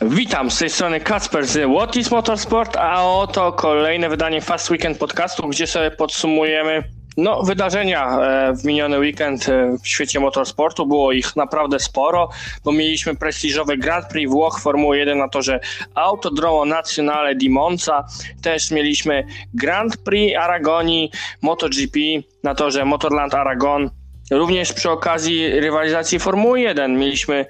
Witam, z tej strony Kacper z What Motorsport, a oto kolejne wydanie Fast Weekend podcastu, gdzie sobie podsumujemy no, wydarzenia e, w miniony weekend e, w świecie motorsportu. Było ich naprawdę sporo, bo mieliśmy prestiżowy Grand Prix Włoch Formuły 1 na torze Autodromo Nazionale di Monza. Też mieliśmy Grand Prix Aragonii MotoGP na torze Motorland Aragon. Również przy okazji rywalizacji Formuły 1 mieliśmy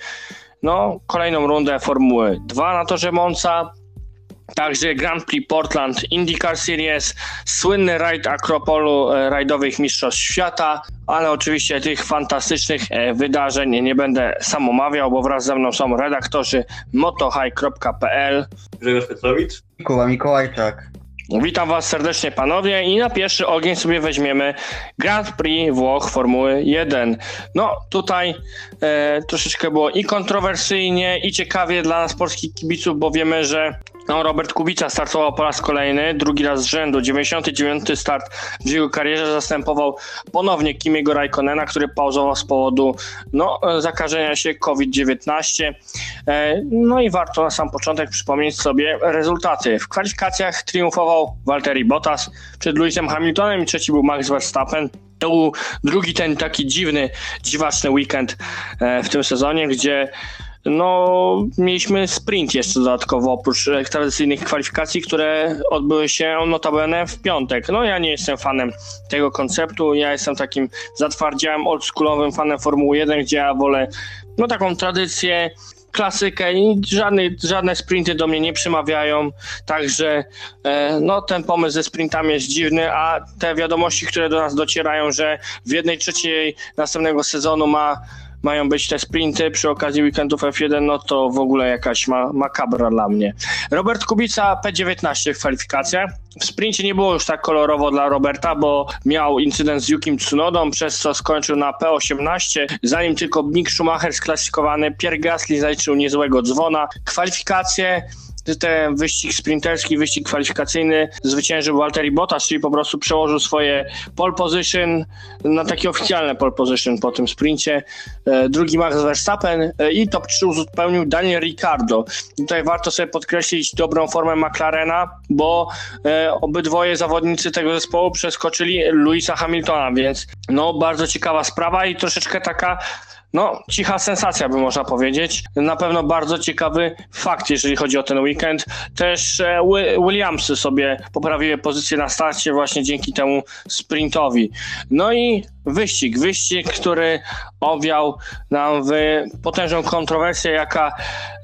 no, kolejną rundę Formuły 2 na torze Monza, Także Grand Prix Portland IndyCar Series, słynny rajd Akropolu e, rajdowych mistrzostw świata, ale oczywiście tych fantastycznych e, wydarzeń nie będę sam omawiał, bo wraz ze mną są redaktorzy motohigh.pl Grzegorz Petrowicz. Mikołaj Mikołajczak. Witam Was serdecznie panowie i na pierwszy ogień sobie weźmiemy Grand Prix Włoch Formuły 1. No tutaj e, troszeczkę było i kontrowersyjnie i ciekawie dla nas polskich kibiców, bo wiemy, że no, Robert Kubica startował po raz kolejny, drugi raz z rzędu, 99 start w jego karierze, zastępował ponownie Kimiego Raikkonena, który pauzował z powodu no, zakażenia się COVID-19. E, no i warto na sam początek przypomnieć sobie rezultaty. W kwalifikacjach triumfował Valtteri Bottas przed Lewisem Hamiltonem i trzeci był Max Verstappen. To był drugi ten taki dziwny, dziwaczny weekend e, w tym sezonie, gdzie no, mieliśmy sprint jeszcze dodatkowo, oprócz tradycyjnych kwalifikacji, które odbyły się notabene w piątek. No, ja nie jestem fanem tego konceptu, ja jestem takim zatwardziałym, oldschoolowym fanem Formuły 1, gdzie ja wolę no, taką tradycję, klasykę i żadne, żadne sprinty do mnie nie przemawiają, także e, no, ten pomysł ze sprintami jest dziwny, a te wiadomości, które do nas docierają, że w jednej trzeciej następnego sezonu ma mają być te sprinty przy okazji weekendów F1, no to w ogóle jakaś ma, makabra dla mnie. Robert Kubica P19 w kwalifikacjach. W sprincie nie było już tak kolorowo dla Roberta, bo miał incydent z Yukim Tsunodą, przez co skończył na P18, zanim tylko Mick Schumacher sklasyfikowany, Pierre Gasly zaliczył niezłego dzwona. Kwalifikacje ten wyścig sprinterski, wyścig kwalifikacyjny zwyciężył Walteri Bottas, czyli po prostu przełożył swoje pole position na takie oficjalne pole position po tym sprincie. E, drugi Max Verstappen e, i top 3 uzupełnił Daniel Ricciardo. Tutaj warto sobie podkreślić dobrą formę McLarena, bo e, obydwoje zawodnicy tego zespołu przeskoczyli Louisa Hamiltona, więc no bardzo ciekawa sprawa i troszeczkę taka no, cicha sensacja, by można powiedzieć. Na pewno bardzo ciekawy fakt, jeżeli chodzi o ten weekend. Też e, Williamsy sobie poprawiły pozycję na starcie właśnie dzięki temu sprintowi. No i wyścig, wyścig, który owiał nam w potężną kontrowersję, jaka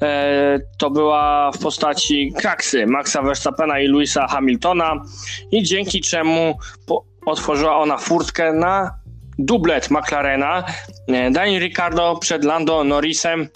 e, to była w postaci kraksy Maxa Verstappena i Louisa Hamiltona i dzięki czemu po, otworzyła ona furtkę na dublet McLarena. E, Daniel Ricardo przed Lando Norrisem.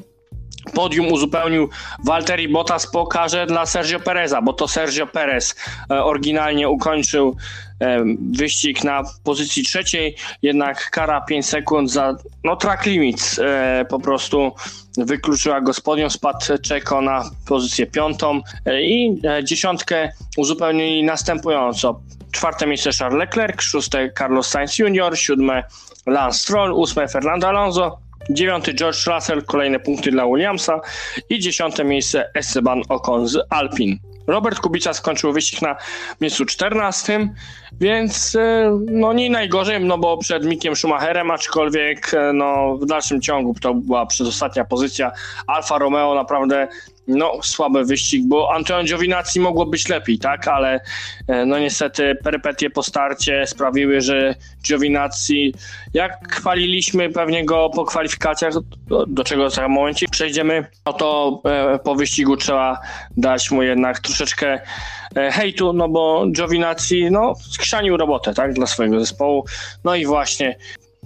Podium uzupełnił Valtteri Bottas po karze dla Sergio Pereza, bo to Sergio Perez e, oryginalnie ukończył e, wyścig na pozycji trzeciej, jednak kara 5 sekund za no, track limits po prostu wykluczyła go z podium, spadł Czeko na pozycję piątą i dziesiątkę uzupełnili następująco. Czwarte miejsce Charles Leclerc, szóste Carlos Sainz Jr., siódme Lance Stroll, ósme Fernando Alonso, dziewiąty George Russell, kolejne punkty dla Williamsa i dziesiąte miejsce Esteban Ocon z Alpin. Robert Kubica skończył wyścig na miejscu 14, więc e, no nie najgorzej, no bo przed Mikiem Schumacherem, aczkolwiek e, no, w dalszym ciągu to była przedostatnia pozycja. Alfa Romeo naprawdę no, słaby wyścig, bo Antonio Giovinazzi mogło być lepiej, tak, ale e, no niestety perypetie po starcie sprawiły, że Giovinazzi, jak chwaliliśmy pewnie go po kwalifikacjach, do, do czego tym momencie przejdziemy, no to e, po wyścigu trzeba dać mu jednak troszeczkę e, hejtu, no bo Giovinazzi, no, skrzanił robotę, tak, dla swojego zespołu, no i właśnie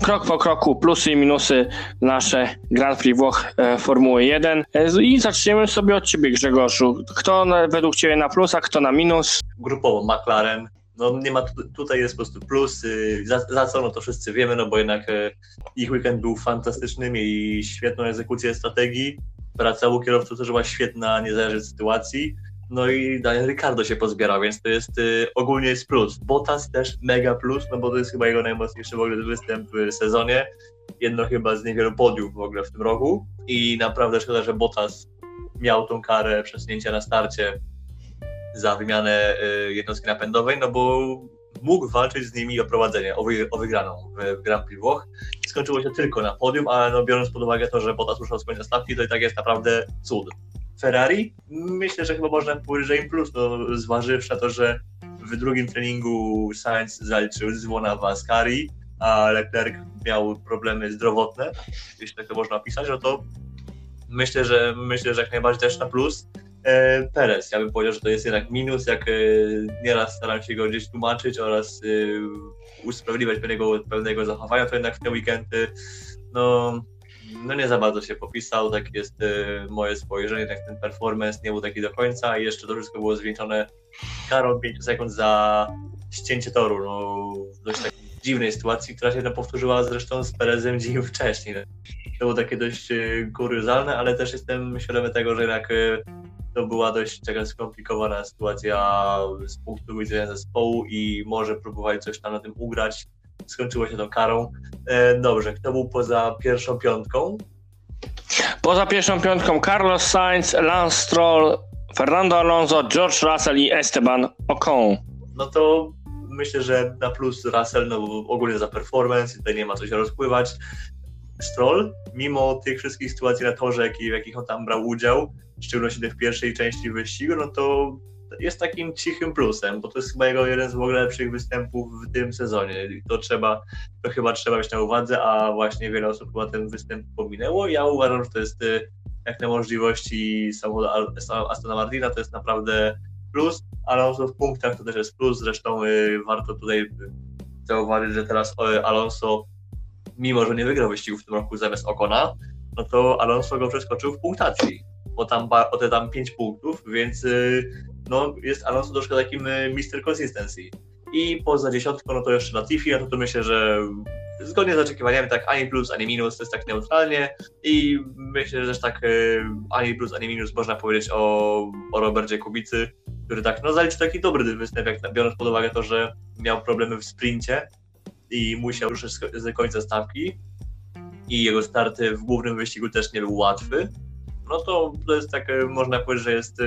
krok po kroku plusy i minusy nasze Grand Prix Włoch e, Formuły 1 e, i zaczniemy sobie od Ciebie Grzegorzu. Kto na, według Ciebie na plus, a kto na minus? Grupowo McLaren. No nie ma, tutaj jest po prostu plus, za, za co no to wszyscy wiemy, no bo jednak e, ich weekend był fantastyczny, mieli świetną egzekucję strategii, praca u kierowców też była świetna, niezależnie od sytuacji. No i Daniel Ricardo się pozbierał, więc to jest y, ogólnie jest plus. Bottas też mega plus, no bo to jest chyba jego najmocniejszy w ogóle występ w sezonie. Jedno chyba z niewielu podiów w ogóle w tym roku. I naprawdę szkoda, że Bottas miał tą karę przesunięcia na starcie za wymianę y, jednostki napędowej, no bo mógł walczyć z nimi o prowadzenie, o, wy, o wygraną w Grand Prix Włoch. Skończyło się tylko na podium, ale no, biorąc pod uwagę to, że Bottas ruszał z końca stawki, to i tak jest naprawdę cud. Ferrari? Myślę, że chyba można powiedzieć, że im plus, no, zważywszy na to, że w drugim treningu Sainz zaliczył dzwona w Ascari, a Leclerc miał problemy zdrowotne, jeśli tak to można opisać, no to myślę, że myślę, że jak najbardziej też na plus. E, Perez, ja bym powiedział, że to jest jednak minus, jak e, nieraz staram się go gdzieś tłumaczyć oraz e, usprawiedliwiać pewnego, pewnego zachowania, to jednak w te weekendy no, no nie za bardzo się popisał, tak jest moje spojrzenie, tak ten performance nie był taki do końca i jeszcze to wszystko było zwieńczone karą 5 sekund za ścięcie toru, no dość takiej dziwnej sytuacji, która się no, powtórzyła zresztą z Perezem dzień wcześniej. To było takie dość kuriozalne, ale też jestem świadomy tego, że jednak to była dość taka skomplikowana sytuacja z punktu widzenia zespołu i może próbowali coś tam na tym ugrać. Skończyło się tą karą. E, dobrze, kto był poza pierwszą piątką? Poza pierwszą piątką Carlos Sainz, Lance Stroll, Fernando Alonso, George Russell i Esteban Ocon. No to myślę, że na plus Russell, no bo ogólnie za performance, tutaj nie ma co się rozpływać. Stroll, mimo tych wszystkich sytuacji na torze, w jakich on tam brał udział, w szczególności w pierwszej części wyścigu, no to jest takim cichym plusem, bo to jest chyba jego jeden z w ogóle lepszych występów w tym sezonie. To trzeba, to chyba trzeba mieć na uwadze, a właśnie wiele osób chyba ten występ pominęło. Ja uważam, że to jest y, jak na możliwości samochodu Astona Martina, to jest naprawdę plus, Alonso w punktach to też jest plus, zresztą y, warto tutaj zauważyć, że teraz y, Alonso, mimo że nie wygrał wyścigu w tym roku zamiast Okona, no to Alonso go przeskoczył w punktacji o tam, o te tam 5 punktów, więc y, no, jest Alonso troszkę takim y, Mister Consistency. I poza dziesiątką, no to jeszcze Latifi, no to myślę, że zgodnie z oczekiwaniami tak ani plus, ani minus, to jest tak neutralnie. I myślę, że też tak y, ani plus, ani minus można powiedzieć o, o Robercie Kubicy, który tak, no zaliczył taki dobry występ, jak biorąc pod uwagę to, że miał problemy w sprincie i musiał ruszyć z końca stawki. I jego start w głównym wyścigu też nie był łatwy, no to to jest tak, można powiedzieć, że jest,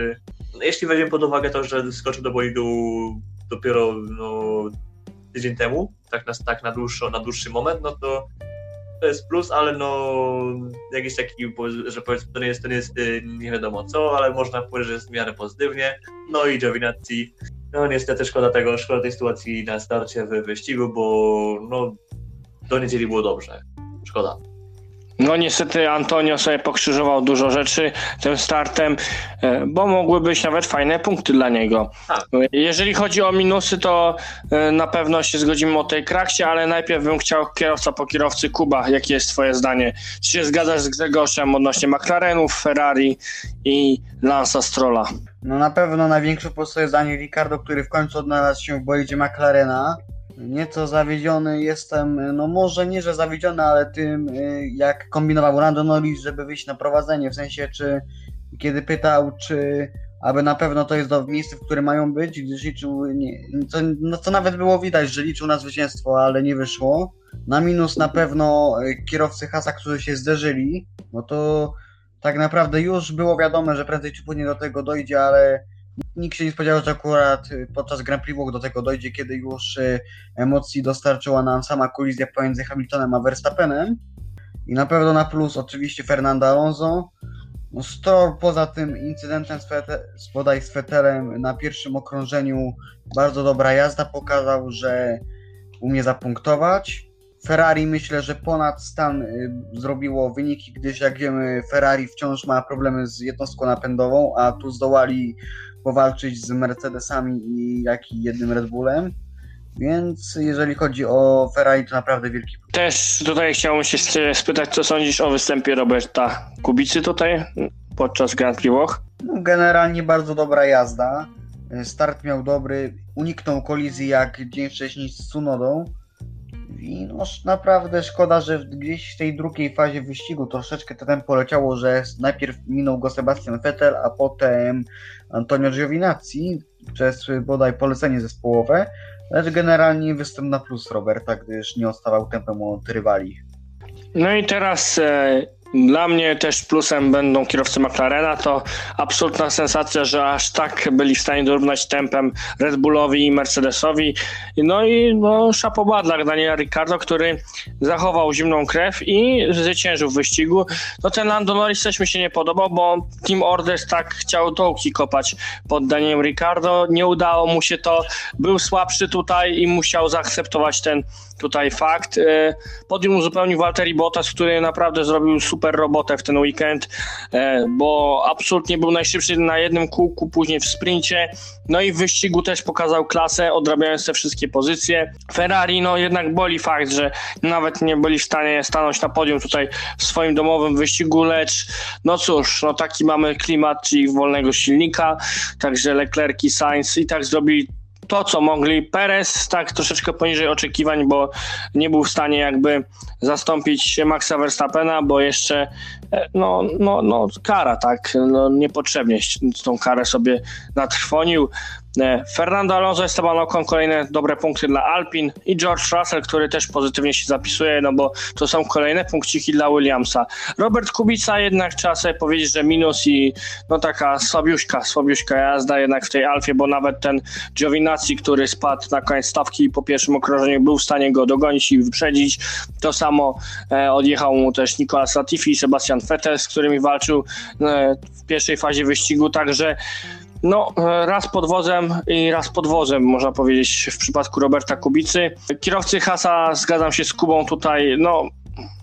no jeśli weźmiemy pod uwagę to, że skoczył do bolidu dopiero no, tydzień temu, tak na, tak na, dłuższy, na dłuższy moment, no to to jest plus, ale no jakiś taki, że powiedzmy, to nie jest, to nie jest y, nie wiadomo co, ale można powiedzieć, że jest w miarę pozytywnie. No i Giovinazzi, no niestety szkoda tego, szkoda tej sytuacji na starcie w wyścigu, bo no do niedzieli było dobrze. Szkoda. No niestety Antonio sobie pokrzyżował dużo rzeczy tym startem, e, bo mogły być nawet fajne punkty dla niego. Tak. Jeżeli chodzi o minusy, to e, na pewno się zgodzimy o tej kraksie, ale najpierw bym chciał kierowca po kierowcy Kuba, jakie jest twoje zdanie? Czy się zgadzasz z Grzegorzem odnośnie McLarenów, Ferrari i Lansa Strolla? No na pewno największe po sobie zdanie Ricardo, który w końcu odnalazł się w bolidzie McLarena Nieco zawiedziony jestem, no może nie, że zawiedziony, ale tym, y, jak kombinował Rando Norris, żeby wyjść na prowadzenie, w sensie, czy kiedy pytał, czy aby na pewno to jest to miejsce, w którym mają być, gdyż liczył, nie, co, no co nawet było widać, że liczył na zwycięstwo, ale nie wyszło. Na minus na pewno y, kierowcy Hasa, którzy się zderzyli, no to tak naprawdę już było wiadome, że prędzej czy później do tego dojdzie, ale Nikt się nie spodziewał, że akurat y, podczas Grand Prix do tego dojdzie, kiedy już y, emocji dostarczyła nam sama kolizja pomiędzy Hamiltonem a Verstappenem. I na pewno na plus oczywiście Fernando Alonso. No Stroll poza tym incydentem z, Fete, z bodaj z Fetelem na pierwszym okrążeniu bardzo dobra jazda pokazał, że umie zapunktować. Ferrari myślę, że ponad stan y, zrobiło wyniki, gdyż jak wiemy Ferrari wciąż ma problemy z jednostką napędową, a tu zdołali powalczyć z Mercedesami i jak i jednym Red Bullem. Więc jeżeli chodzi o Ferrari, to naprawdę wielki. Też tutaj chciałbym się spytać, co sądzisz o występie Roberta Kubicy tutaj podczas Grand Prix Włoch? No, generalnie bardzo dobra jazda. Start miał dobry, uniknął kolizji jak dzień wcześniej z Sunodą. I no, naprawdę szkoda, że gdzieś w tej drugiej fazie wyścigu troszeczkę to tempo leciało, że najpierw minął go Sebastian Vettel, a potem Antonio Giovinazzi przez bodaj polecenie zespołowe, lecz generalnie występ na plus Roberta, gdyż nie odstawał tempem od rywali. No i teraz e, Dla mnie też plusem będą kierowcy McLarena. To absolutna sensacja, że aż tak byli w stanie dorównać tempem Red Bullowi i Mercedesowi. No i no, szapoba dla Daniela Ricciardo, który zachował zimną krew i zwyciężył w wyścigu. No ten Lando Norris też mi się nie podobał, bo Team Orders tak chciał dołki kopać pod Danielem Ricciardo. Nie udało mu się to. Był słabszy tutaj i musiał zaakceptować ten tutaj fakt. E, podium uzupełnił Walteri Bottas, który naprawdę zrobił super robotę w ten weekend, e, bo absolutnie był najszybszy na jednym kółku, później w sprincie, no i w wyścigu też pokazał klasę, odrabiając te wszystkie pozycje. Ferrari, no jednak boli fakt, że nawet nie byli w stanie stanąć na podium tutaj w swoim domowym wyścigu, lecz no cóż, no taki mamy klimat, czyli wolnego silnika, także Leclerc i Sainz i tak zrobili to, co mogli. Perez tak troszeczkę poniżej oczekiwań, bo nie był w stanie jakby zastąpić Maxa Verstappena, bo jeszcze e, no, no, no kara, tak, no, niepotrzebnie tą karę sobie natrwonił. E, Fernando Alonso, Esteban Ocon, kolejne dobre punkty dla Alpin i George Russell, który też pozytywnie się zapisuje, no bo to są kolejne punkciki dla Williamsa. Robert Kubica jednak trzeba sobie powiedzieć, że minus i no taka słabiuśka, słabiuśka jazda jednak w tej Alfie, bo nawet ten Giovinazzi, który spadł na koniec stawki po pierwszym okrążeniu, był w stanie go dogonić i wyprzedzić. To samo e, odjechał mu też Nicolas Latifi i Sebastian Vettel, z którymi walczył e, w pierwszej fazie wyścigu, także no, raz podwozem i raz podwozem, można powiedzieć, w przypadku Roberta Kubicy. Kierowcy Hasa, zgadzam się z Kubą tutaj, no,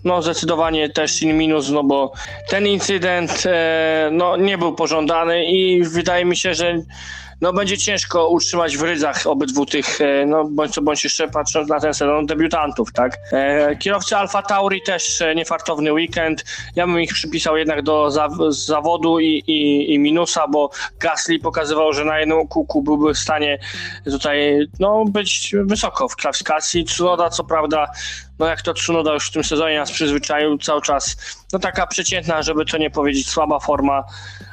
no zdecydowanie też in minus, no bo ten incydent e, no, nie był pożądany i wydaje mi się, że no będzie ciężko utrzymać w rydzach obydwu tych, e, no bądź co bądź jeszcze patrząc na ten sezon, debiutantów, tak. E, kierowcy Alfa Tauri też e, niefartowny weekend. Ja bym ich przypisał jednak do za, zawodu i, i, i, minusa, bo Gasly pokazywał, że na jednym kółku byłby w stanie tutaj no, być wysoko w klasyfikacji. Tsunoda co prawda no jak to Tsunoda już w tym sezonie nas przyzwyczaił cały czas, no taka przeciętna, żeby to nie powiedzieć, słaba forma,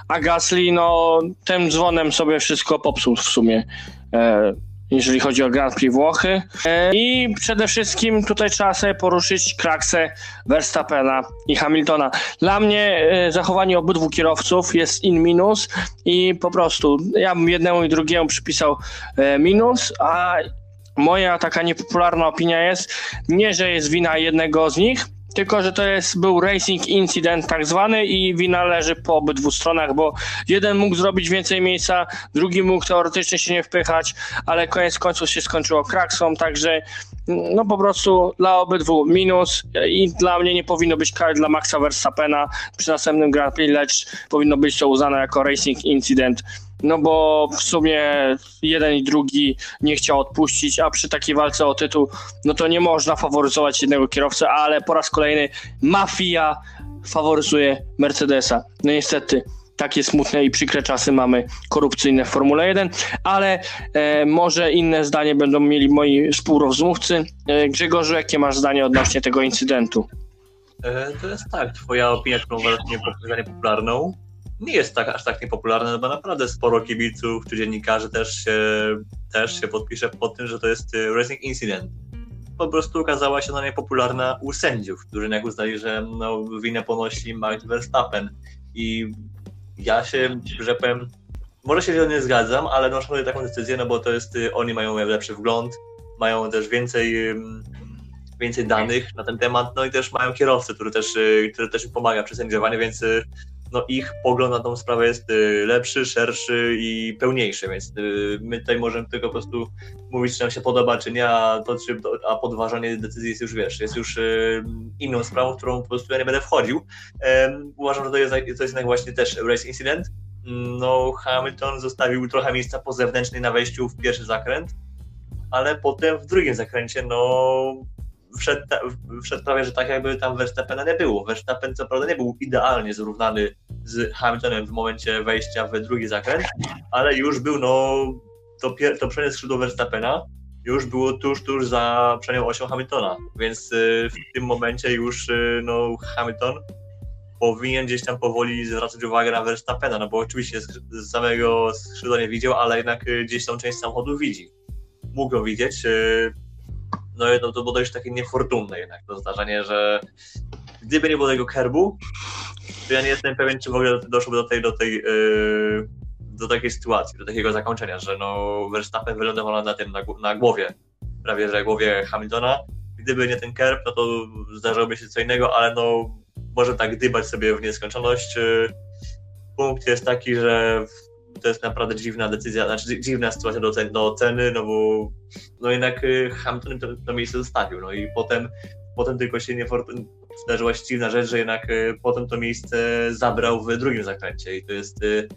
a Gasly, no tym dzwonem sobie wszystko popsuł w sumie. E, jeżeli chodzi o Grand Prix Włochy. E, I przede wszystkim tutaj trzeba sobie poruszyć kraksę Verstappena i Hamiltona. Dla mnie e, zachowanie obydwu kierowców jest in minus i po prostu ja bym jednemu i drugiemu przypisał e, minus, a moja taka niepopularna opinia jest nie, że jest wina jednego z nich, tylko że to jest był racing incident tak zwany i wina leży po obydwu stronach, bo jeden mógł zrobić więcej miejsca, drugi mógł teoretycznie się nie wpychać, ale koniec końców się skończyło kraksą, także no po prostu dla obydwu minus i dla mnie nie powinno być kary dla Maxa Verstappena. Przy następnym Grand Prix, lecz powinno być to uznane jako racing incident. No bo w sumie jeden i drugi nie chciał odpuścić, a przy takiej walce o tytuł, no to nie można faworyzować jednego kierowcy, ale po raz kolejny mafia faworyzuje Mercedesa. No niestety, takie smutne i przykre czasy mamy korupcyjne w Formule 1, ale e, może inne zdanie będą mieli moi współrozmówcy. E, Grzegorzu, jakie masz zdanie odnośnie tego incydentu? E, to jest tak, twoja opinia, którą uważasz nie popularną, nie jest tak, aż tak niepopularne, bo naprawdę sporo kibiców czy dziennikarzy też się, też się podpisze pod tym, że to jest y, Racing Incident. Po prostu okazała się ona niepopularna u sędziów, którzy jak uznali, że no, winę ponosi Max Verstappen. I ja się, że powiem, może się nie zgadzam, ale no, szanuję taką decyzję, no bo to jest, y, oni mają lepszy wgląd, mają też więcej więcej danych na ten temat, no i też mają kierowcę, który też, y, który też im pomaga przy sędziowaniu, więc no ich pogląd na tą sprawę jest y, lepszy, szerszy i pełniejszy, więc y, my tutaj możemy tylko po prostu mówić, czy nam się podoba, czy nie, a, to, czy, a podważanie decyzji jest już, wiesz, jest już y, inną sprawą, w którą po prostu ja nie będę wchodził. Uważam, że to jest, to jest właśnie też race incident. No, Hamilton zostawił trochę miejsca po zewnętrznej na wejściu w pierwszy zakręt, ale potem w drugim zakręcie, no wszedł, wszedł prawie, że tak jakby tam Verstappena nie było. Verstappen co prawda nie był idealnie zrównany z Hamiltonem w momencie wejścia w drugi zakręt, ale już był no to, to przednie skrzydło Verstappena już było tuż, tuż za przednią osią Hamiltona, więc y, w tym momencie już y, no, Hamilton powinien gdzieś tam powoli zwracać uwagę na Verstappena, no bo oczywiście z samego skrzydła nie widział, ale jednak y, gdzieś tą część samochodu widzi. Mógł ją widzieć, no, no to było dość takie niefortunne jednak to zdarzenie, że gdyby nie było tego kerbu, to ja nie jestem pewien, czy w ogóle doszłoby do tej, do tej, yy, do takiej sytuacji, do takiego zakończenia, że no Verstappen wylądował na tym, na, na głowie, prawie że głowie Hamiltona. Gdyby nie ten kerb, no to zdarzyłoby się co innego, ale no może tak dybać sobie w nieskończoność. Yy, Punkt jest taki, że to jest naprawdę dziwna decyzja, znaczy dzi- dziwna sytuacja do, do oceny, no bo no jednak yy, Hamilton to, to miejsce zostawił, no i potem, potem tylko się nie zdarzyła się dziwna rzecz, że jednak y, potem to miejsce zabrał w drugim zakręcie i to jest y,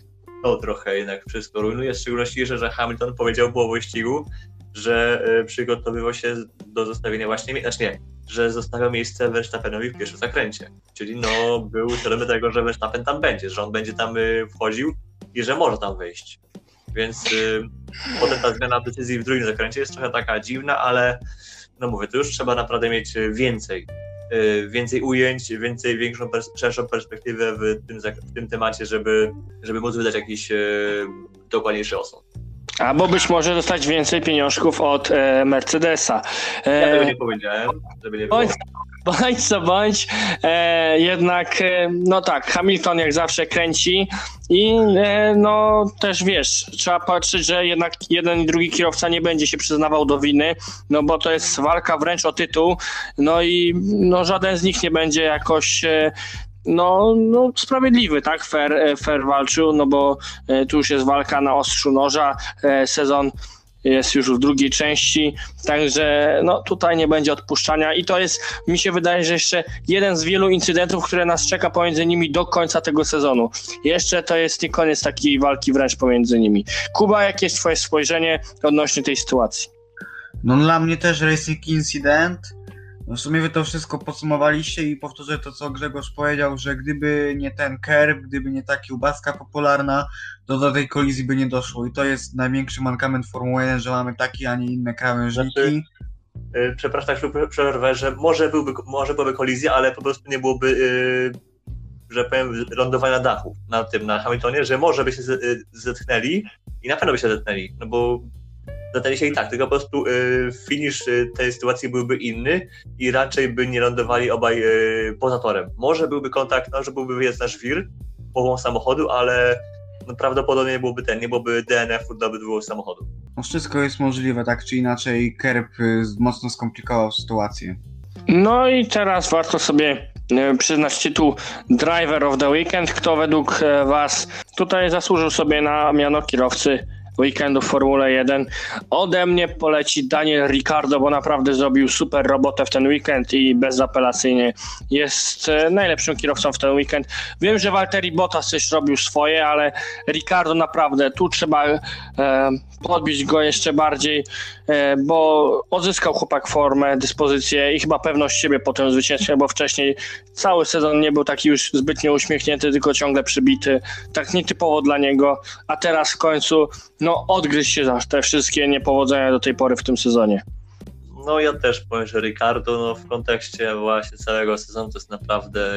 to trochę jednak wszystko rujnuje, w szczególności, że, że Hamilton powiedział po wyścigu, że y, przygotowywał się do zostawienia właśnie, znaczy nie, że zostawiał miejsce Verstappenowi w pierwszym zakręcie, czyli no był świadomy tego, że Verstappen tam będzie, że on będzie tam y, wchodził i że może tam wejść. Więc y, potem ta zmiana decyzji w drugim zakręcie jest trochę taka dziwna, ale no mówię, to już trzeba naprawdę mieć więcej y, więcej ujęć, więcej, większą, pers- szerszą perspektywę w tym, w tym temacie, żeby, żeby móc wydać jakiś y, dokładniejszy osąd. Albo być może dostać więcej pieniążków od e, Mercedesa. Ja tego E, nie powiedziałem, żeby nie było. Bądź, co bądź, e, jednak, e, no tak, Hamilton jak zawsze kręci i e, no też wiesz, trzeba patrzeć, że jednak jeden i drugi kierowca nie będzie się przyznawał do winy, no bo to jest walka wręcz o tytuł, no i no żaden z nich nie będzie jakoś e, no, no sprawiedliwy, tak, fair, e, fair walczył, no bo e, tu już jest walka na ostrzu noża, sezon jest już w drugiej części, także no tutaj nie będzie odpuszczania i to jest, mi się wydaje, że jeszcze jeden z wielu incydentów, które nas czeka pomiędzy nimi do końca tego sezonu. Jeszcze to jest nie koniec takiej walki wręcz pomiędzy nimi. Kuba, jakie jest twoje spojrzenie odnośnie tej sytuacji? No dla mnie też Racing Incident. No w sumie wy to wszystko podsumowaliście i powtórzę to, co Grzegorz powiedział, że gdyby nie ten kerb, gdyby nie ta kiełbaska popularna, to do tej kolizji by nie doszło. I to jest największy mankament Formuły 1, że mamy takie, a nie inne krawężniki. Znaczy- Y, Przepraszam, tak przerwę, że może, byłby, może byłaby kolizja, ale po prostu nie byłoby, y, że powiem, lądowania dachu na tym, na Hamiltonie, że może by się y, zetknęli i na pewno by się zetknęli, no bo zetknęli się i tak, tylko po prostu y, finisz y, tej sytuacji byłby inny i raczej by nie lądowali obaj y, poza torem. Może byłby kontakt, no, że byłby wyjazd na żwir połową samochodu, ale no, prawdopodobnie nie byłoby ten, nie byłoby DNF-u do obydwu samochodów. No wszystko jest możliwe, tak czy inaczej kerb mocno skomplikował sytuację. No i teraz warto sobie przyznać tytuł Driver of the Weekend. Kto według e, Was tutaj zasłużył sobie na miano kierowcy weekendu w Formule 1? Ode mnie poleci Daniel Ricciardo, bo naprawdę zrobił super robotę w ten weekend i bezapelacyjnie jest e, najlepszym kierowcą w ten weekend. Wiem, że Valtteri Bottas też robił swoje, ale Ricardo naprawdę tu trzeba e, podbić go jeszcze bardziej, bo odzyskał chłopak formę, dyspozycję i chyba pewność siebie po tym zwycięstwie, bo wcześniej cały sezon nie był taki już zbytnio uśmiechnięty, tylko ciągle przybity, tak nietypowo dla niego, a teraz w końcu no odgryźć się za te wszystkie niepowodzenia do tej pory w tym sezonie. No ja też powiem, że Ricardo no, w kontekście właśnie całego sezonu to jest naprawdę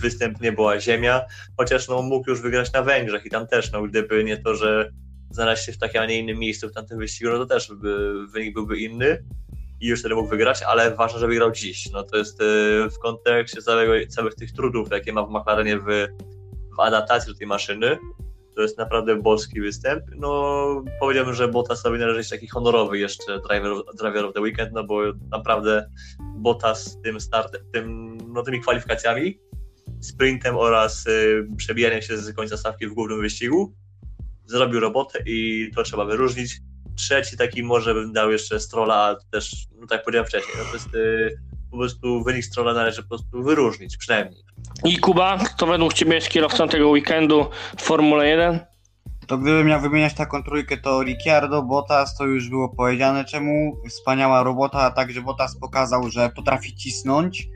występ nie była ziemia, chociaż no, mógł już wygrać na Węgrzech i tam też, no gdyby nie to, że znalazł się w takim, a nie innym miejscu w tamtym wyścigu, no to też by, wynik byłby inny i już wtedy mógł wygrać, ale ważne, żeby grał dziś. No to jest y, w kontekście całego, całych tych trudów, jakie ma w McLarenie w, w adaptacji do tej maszyny, to jest naprawdę boski występ. No, powiedziałbym, że Bottasowi należy taki honorowy jeszcze driver, driver of the weekend, no bo naprawdę Bottas tym startem, tym, no, tymi kwalifikacjami, sprintem oraz y, przebijaniem się z końca stawki w głównym wyścigu zrobił robotę i to trzeba wyróżnić. Trzeci taki może bym dał jeszcze Strolla, ale też, no tak powiedziałem wcześniej, no to jest y, po prostu wynik Strolla należy po prostu wyróżnić, przynajmniej. I Kuba, kto według Ciebie jest kierowcą tego weekendu w Formule 1? To gdybym miał wymieniać taką trójkę, to Ricciardo, Bottas, to już było powiedziane czemu. Wspaniała robota, a także Bottas pokazał, że potrafi cisnąć,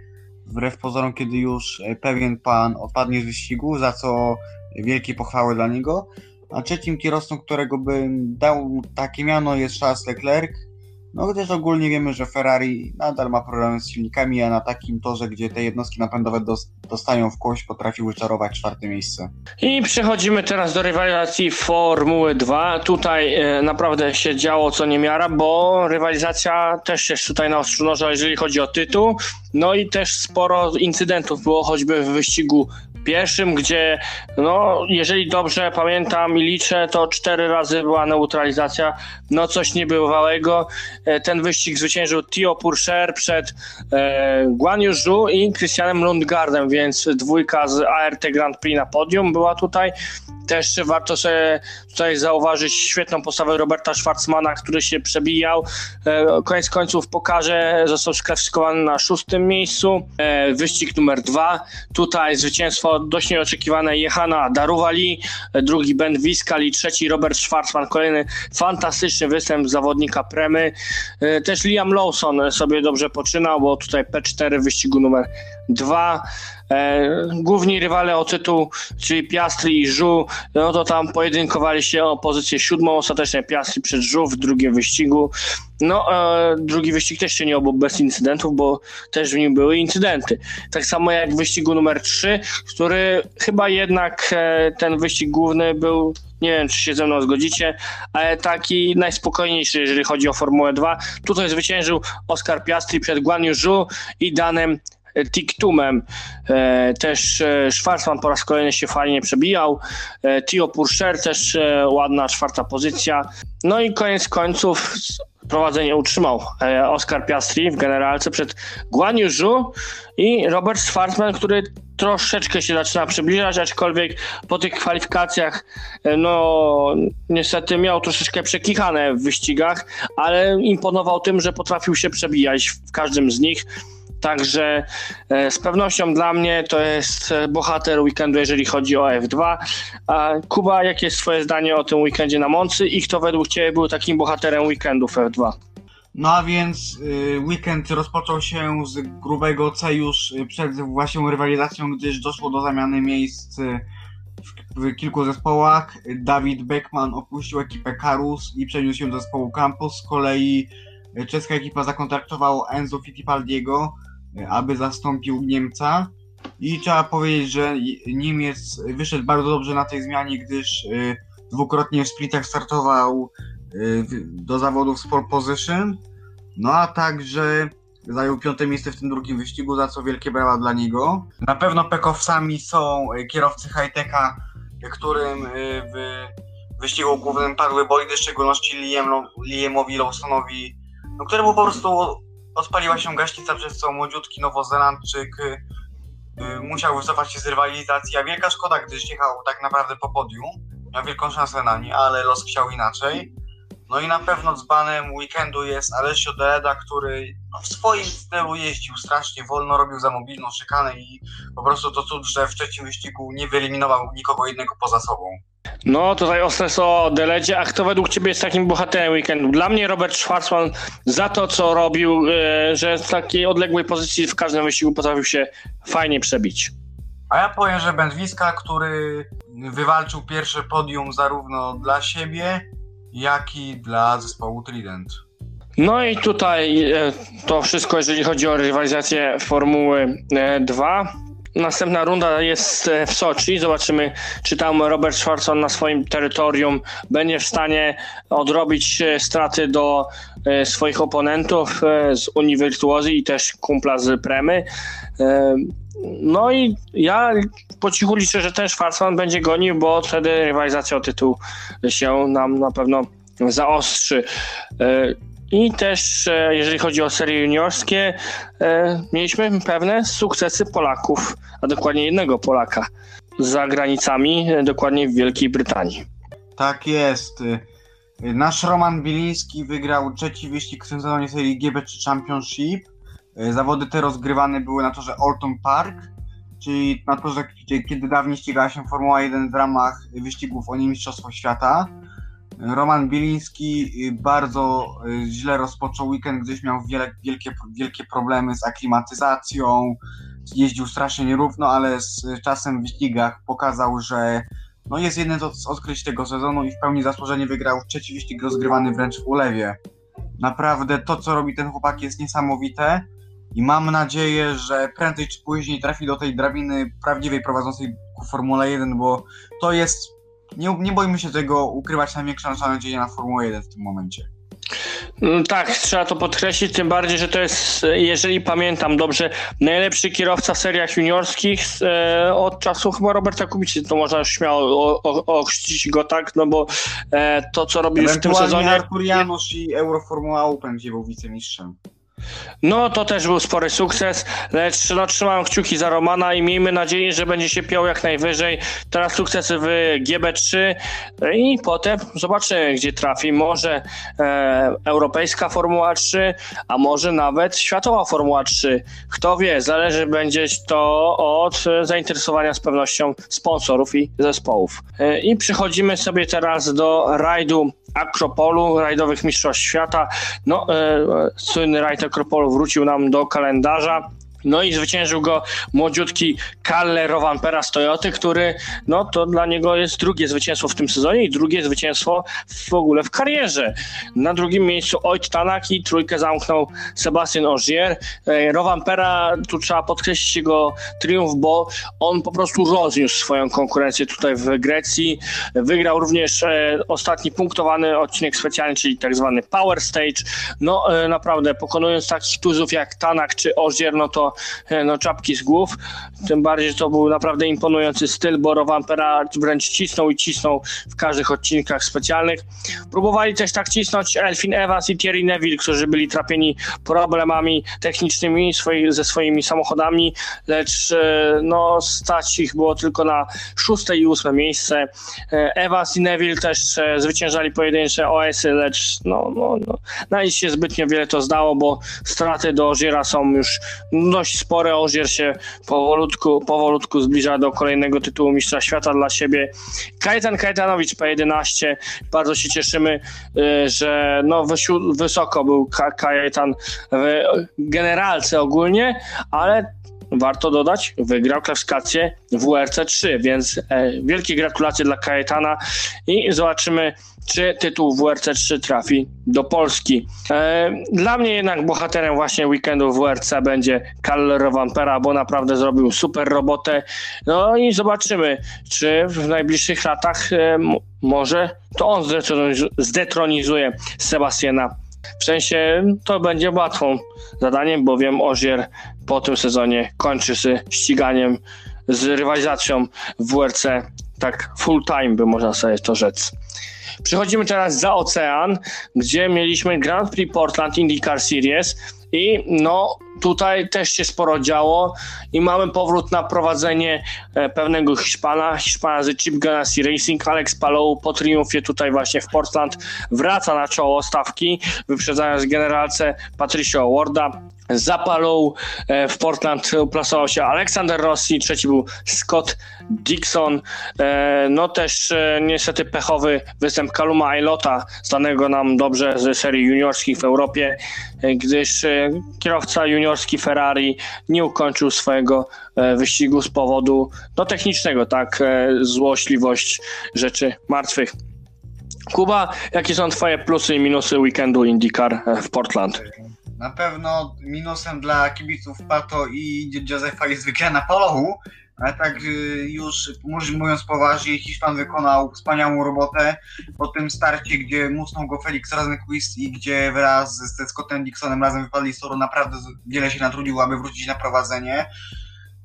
wbrew pozorom, kiedy już e, pewien pan odpadnie z wyścigu, za co wielkie pochwały dla niego. A trzecim kierowcą, którego bym dał takie miano jest Charles Leclerc. No gdyż ogólnie wiemy, że Ferrari nadal ma problemy z silnikami, a na takim torze, gdzie te jednostki napędowe dos- dostają w kość, potrafi wyczarować czwarte miejsce. I przechodzimy teraz do rywalizacji Formuły 2. Tutaj e, naprawdę się działo co niemiara, bo rywalizacja też jest tutaj na ostrzu noża, jeżeli chodzi o tytuł. No i też sporo incydentów było choćby w wyścigu pierwszym, gdzie no, jeżeli dobrze pamiętam i liczę, to cztery razy była neutralizacja, no coś niebywałego. E, ten wyścig zwyciężył Tio Purcher przed e, Guan Yu i Christianem Lundgardem, więc dwójka z ART Grand Prix na podium była tutaj. Też warto sobie tutaj zauważyć świetną postawę Roberta Schwarzmana, który się przebijał. E, koniec końców pokaże, został sklasyfikowany na szóstym miejscu. E, wyścig numer dwa. Tutaj zwycięstwo dość nieoczekiwane Jehana Daruwali, e, drugi Ben Wiskal i trzeci Robert Schwarzman. Kolejny fantastyczny występ zawodnika Premy. Też Liam Lawson sobie dobrze poczynał, bo tutaj P4 w wyścigu numer dwa. E, główni rywale o tytuł, czyli Piastri i Żu, no to tam pojedynkowali się o pozycję siódmą, ostatecznie Piastri przed Żu w drugim wyścigu. No, e, drugi wyścig też się nie obył bez incydentów, bo też w nim były incydenty. Tak samo jak w wyścigu numer 3, który chyba jednak e, ten wyścig główny był nie wiem, czy się ze mną zgodzicie, ale taki najspokojniejszy, jeżeli chodzi o Formułę 2. Tutaj zwyciężył Oscar Piastri przed Guan Yu i Danem Tiktumem. E, też e, Schwarzman po raz kolejny się fajnie przebijał. E, Tio Purcher też ładna czwarta pozycja. No i koniec końców prowadzenie utrzymał Oscar Piastri w generalce przed Guan i Robert Schwarzman, który troszeczkę się zaczyna przybliżać, aczkolwiek po tych kwalifikacjach no niestety miał troszeczkę przekichane w wyścigach, ale imponował tym, że potrafił się przebijać w każdym z nich. Także e, z pewnością dla mnie to jest e, bohater weekendu, jeżeli chodzi o F2. A Kuba, jakie jest Twoje zdanie o tym weekendzie na Moncy i kto według Ciebie był takim bohaterem weekendu w F2? No a więc y, weekend rozpoczął się z grubego C już przed właśnie rywalizacją, gdyż doszło do zamiany miejsc w kilku zespołach. Dawid Beckman opuścił ekipę Karus i przeniósł się do zespołu Campus. Z kolei czeska ekipa zakontraktowała Enzo Fittipaldiego, aby zastąpił Niemca. I trzeba powiedzieć, że Niemiec wyszedł bardzo dobrze na tej zmianie, gdyż y, dwukrotnie w splitach startował y, do zawodów z pole position. No a także zajął piąte miejsce w tym drugim wyścigu, za co wielkie brawa dla niego. Na pewno pekowcami są kierowcy high-techa, którym y, w wyścigu głównym padły bolidy, w szczególności Liam, Liamowi Lawsonowi, no, któremu po prostu odpaliła się gaśnica, przez co młodziutki Nowozelandczyk y, y, musiał wycofać się z rywalizacji, a wielka szkoda, gdyż jechał tak naprawdę po podium, miał wielką szansę na nie, ale los chciał inaczej. No i na pewno dzbanem weekendu jest Alessio Deeda, który no, w swoim stylu jeździł strasznie wolno, robił za mobilną szykanę i po prostu to cud, że w trzecim wyścigu nie wyeliminował nikogo innego poza sobą. No, tutaj ostre o Deledzie. A kto według Ciebie jest takim bohaterem weekendu? Dla mnie Robert Schwarzman za to, co robił, e, że z takiej odległej pozycji w każdym wyścigu potrafił się fajnie przebić. A ja powiem, że Bendwiska, który wywalczył pierwsze podium zarówno dla siebie, jak i dla zespołu Trident. No i tutaj e, to wszystko, jeżeli chodzi o rywalizację Formuły 2. E, Następna runda jest e, w Soczi. Zobaczymy, czy tam Robert Schwarzman na swoim terytorium będzie w stanie odrobić straty do swoich oponentów z Unii Virtuosi i też kumpla z Premy. No i ja po cichu liczę, że ten Schwarzman będzie gonił, bo wtedy rywalizacja o tytuł się nam na pewno zaostrzy. I też, e, jeżeli chodzi o serie juniorskie, e, mieliśmy pewne sukcesy Polaków, a dokładnie jednego Polaka za granicami, e, dokładnie w Wielkiej Brytanii. Tak jest. Nasz Roman Biliński wygrał trzeci wyścig w tym sezonie serii GB3 Championship. Zawody te rozgrywane były na torze Alton Park, czyli na torze, kiedy dawniej ścigała się Formuła 1 w ramach wyścigów o Mistrzostwo Świata. Roman Bieliński y, bardzo y, źle rozpoczął weekend, gdyż miał wiele, wielkie, wielkie problemy z aklimatyzacją, jeździł strasznie nierówno, ale z czasem w wyścigach pokazał, że no jest jeden z odkryć tego sezonu i w pełni zasłużenie wygrał trzeci wyścig rozgrywany wręcz w ulewie. Naprawdę to, co robi ten chłopak jest niesamowite i mam nadzieję, że prędzej czy później trafi do tej drabiny prawdziwej prowadzącej ku Formule 1, bo to jest nie, nie boimy się tego ukrywać największa nasza nadzieja na Formułę 1 w tym momencie. Mm, Tak, trzeba to podkreślić, tym bardziej, że to jest, jeżeli pamiętam dobrze, najlepszy kierowca w seriach juniorskich e, od czasu chyba Roberta Kubicy, to można śmiało ochrzcić go tak, no bo e, to, co robił w tym sezonie, Artur Janusz i Euroformuła Open, gdzie był wicemistrzem. No to też był spory sukces, lecz no, trzymam kciuki za Romana i miejmy nadzieję, że będzie się piął jak najwyżej. Teraz sukcesy w GB3 i potem zobaczymy, gdzie trafi. Może e, europejska Formuła 3, a może nawet światowa Formuła 3. Kto wie, zależy będzie to od zainteresowania z pewnością sponsorów i zespołów. E, I przechodzimy sobie teraz do rajdu Akropolu, rajdowych mistrzostw świata. No, e, słynny rajd Akropolu wrócił nam do kalendarza. No i zwyciężył go młodziutki Kalle Rovanpera z Toyoty, który, no to dla niego jest drugie zwycięstwo w tym sezonie i drugie zwycięstwo w ogóle w karierze. Na drugim miejscu Oit Tanak i trójkę zamknął Sebastian Ogier. Rovanpera, tu trzeba podkreślić jego triumf, bo on po prostu rozniósł swoją konkurencję tutaj w Grecji. Wygrał również e, ostatni punktowany odcinek specjalny, czyli tak zwany Power Stage. No e, naprawdę, pokonując takich tuzów jak Tanak czy Ogier, no to no, czapki z głów. Tym bardziej, że to był naprawdę imponujący styl, bo Rovanpera wręcz cisnął i cisnął w każdych odcinkach specjalnych. Próbowali też tak cisnąć Elfin Evans i Thierry Neville, którzy byli trapieni problemami technicznymi swoi, ze swoimi samochodami, lecz e, no, stać ich było tylko na szóste i ósme miejsce. E, Evans i Neville też e, zwyciężali pojedyncze OS-y, lecz no, no, no, na nic się zbytnio wiele to zdało, bo straty do Oziera są już dość spore. Ozier się powolutku, powolutku zbliża do kolejnego tytułu mistrza świata dla siebie. Kajetan Kajetanowicz P11. Bardzo się cieszymy, y, że no, wysoko był Ka- Kajetan w generalce ogólnie, ale warto dodać, wygrał klasyfikację WRC 3, więc e, wielkie gratulacje dla Kajetana i zobaczymy, czy tytuł WRC 3 trafi do Polski. E, dla mnie jednak bohaterem właśnie weekendu WRC będzie Kalle Rovanpera, bo naprawdę zrobił super robotę. No i zobaczymy, czy w najbliższych latach e, może to on zdetroniz- zdetronizuje Sebastiana. W sensie to będzie łatwą zadaniem, bowiem Ozier po tym sezonie kończy z ściganiem, z rywalizacją w WRC tak full time, by można sobie to rzec. Przechodzimy teraz za ocean, gdzie mieliśmy Grand Prix Portland IndyCar Series i no tutaj też się sporo działo i mamy powrót na prowadzenie e, pewnego Hiszpana, Hiszpana z Chip Ganassi Racing, Alex Palou po triumfie tutaj właśnie w Portland wraca na czoło stawki, wyprzedzając generalce Patricio Warda. Za e, w Portland uplasował się Aleksander Rossi, trzeci był Scott Dixon. E, No też niestety pechowy występ Kaluma Ailota, znanego nam dobrze ze serii juniorskich w Europie, gdyż kierowca juniorski Ferrari nie ukończył swojego e, wyścigu z powodu no, technicznego, tak, e, złośliwość rzeczy martwych. Kuba, jakie są twoje plusy i minusy weekendu IndyCar e, w Portland? Na pewno minusem dla kibiców Pato i Józefa jest wygrana polowu, ale tak już mówiąc poważnie, Hiszpan wykonał wspaniałą robotę po tym starcie, gdzie musnął go Felix Rosenquist i gdzie wraz ze Scottem Dixonem razem wypadli z toru, naprawdę wiele się natrudził, aby wrócić na prowadzenie.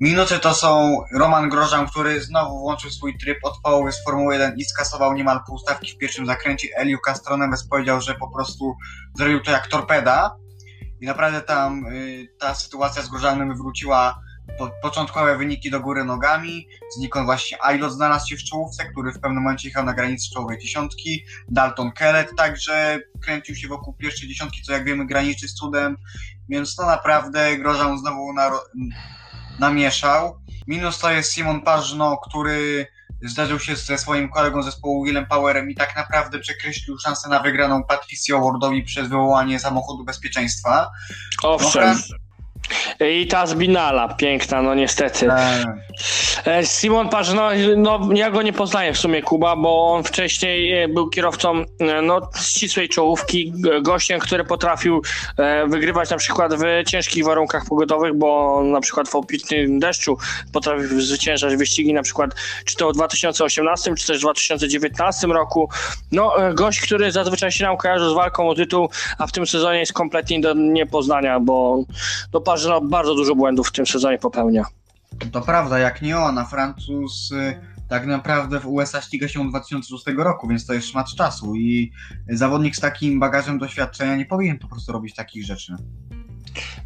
Minusy to są Roman Grożan, który znowu włączył swój tryb od połowy z Formuły 1 i skasował niemal półstawki w pierwszym zakręcie. Eliu Castroneves powiedział, że po prostu zrobił to jak torpeda. I naprawdę tam y, ta sytuacja z Górzalnym wywróciła po, początkowe wyniki do góry nogami. Znikąd właśnie Ailot znalazł się w czołówce, który w pewnym momencie jechał na granicy czołowej dziesiątki. Dalton Kellett także kręcił się wokół pierwszej dziesiątki, co jak wiemy graniczy z cudem. Więc to naprawdę Grożan znowu naro- namieszał. Minus to jest Simon Pażno, który zderzył się ze swoim kolegą zespołu Willem Powerem i tak naprawdę przekreślił szansę na wygraną Patricio Wardowi przez wywołanie samochodu bezpieczeństwa. Owszem. No, I ta zbinala, piękna, no niestety. E, E, Simon Paż, no, no ja go nie poznaję w sumie Kuba, bo on wcześniej e, był kierowcą e, no, ścisłej czołówki, gościem, który potrafił wygrywać na przykład w ciężkich warunkach pogodowych, bo na przykład w opitnym deszczu potrafił zwyciężać wyścigi na przykład czy to w 2018, czy też w 2019 roku. No gość, który zazwyczaj się nam kojarzy z walką o tytuł, a w tym sezonie jest kompletnie do niepoznania, bo no, Paż no, bardzo dużo błędów w tym sezonie popełnia. To prawda, jak nie ona, Francuz tak naprawdę w USA ściga się od 2006 roku, więc to jest szmat czasu i zawodnik z takim bagażem doświadczenia nie powinien po prostu robić takich rzeczy.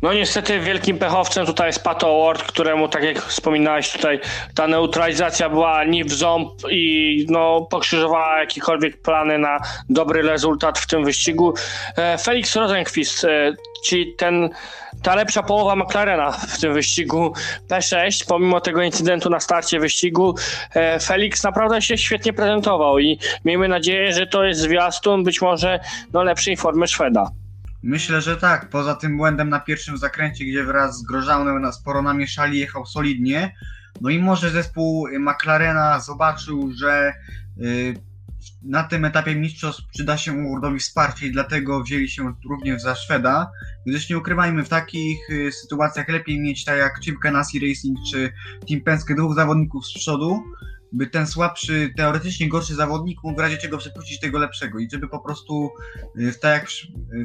No niestety wielkim pechowcem tutaj jest Pato Award, któremu, tak jak wspominałeś tutaj, ta neutralizacja była nie w ząb i no, pokrzyżowała jakiekolwiek plany na dobry rezultat w tym wyścigu. E, Felix Rosenquist, e, czyli ten, ta lepsza połowa McLarena w tym wyścigu P6, pomimo tego incydentu na starcie wyścigu, e, Felix naprawdę się świetnie prezentował i miejmy nadzieję, że to jest zwiastun być może no, lepszej formy Szweda. Myślę, że tak. Poza tym błędem na pierwszym zakręcie, gdzie wraz z Grożanem na sporo namieszali, jechał solidnie. No i może zespół McLarena zobaczył, że y, na tym etapie mistrzostw przyda się Wordowi wsparcie i dlatego wzięli się również za Szweda. Gdyż nie ukrywajmy, w takich y, sytuacjach lepiej mieć tak jak Chip Ganassi Racing czy Team Penske dwóch zawodników z przodu, by ten słabszy, teoretycznie gorszy zawodnik mógł w razie czego przepuścić tego lepszego i żeby po prostu, y, tak jak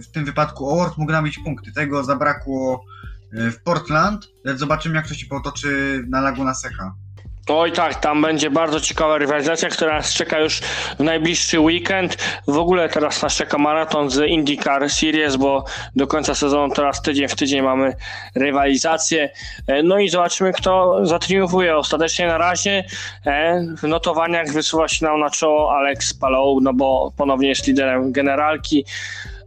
w tym wypadku Award mógł nabić punkty. Tego zabrakło y, w Portland, lecz zobaczymy jak to się potoczy na Laguna Seca. Oj tak, tam będzie bardzo ciekawa rywalizacja, która nas czeka już w najbliższy weekend. W ogóle teraz nas czeka maraton z IndyCar Series, bo do końca sezonu teraz tydzień w tydzień mamy rywalizację. E, no i zobaczymy, kto zatriumfuje. Ostatecznie na razie e, w notowaniach wysuwa się nam na czoło Alex Palou, no bo ponownie jest liderem generalki.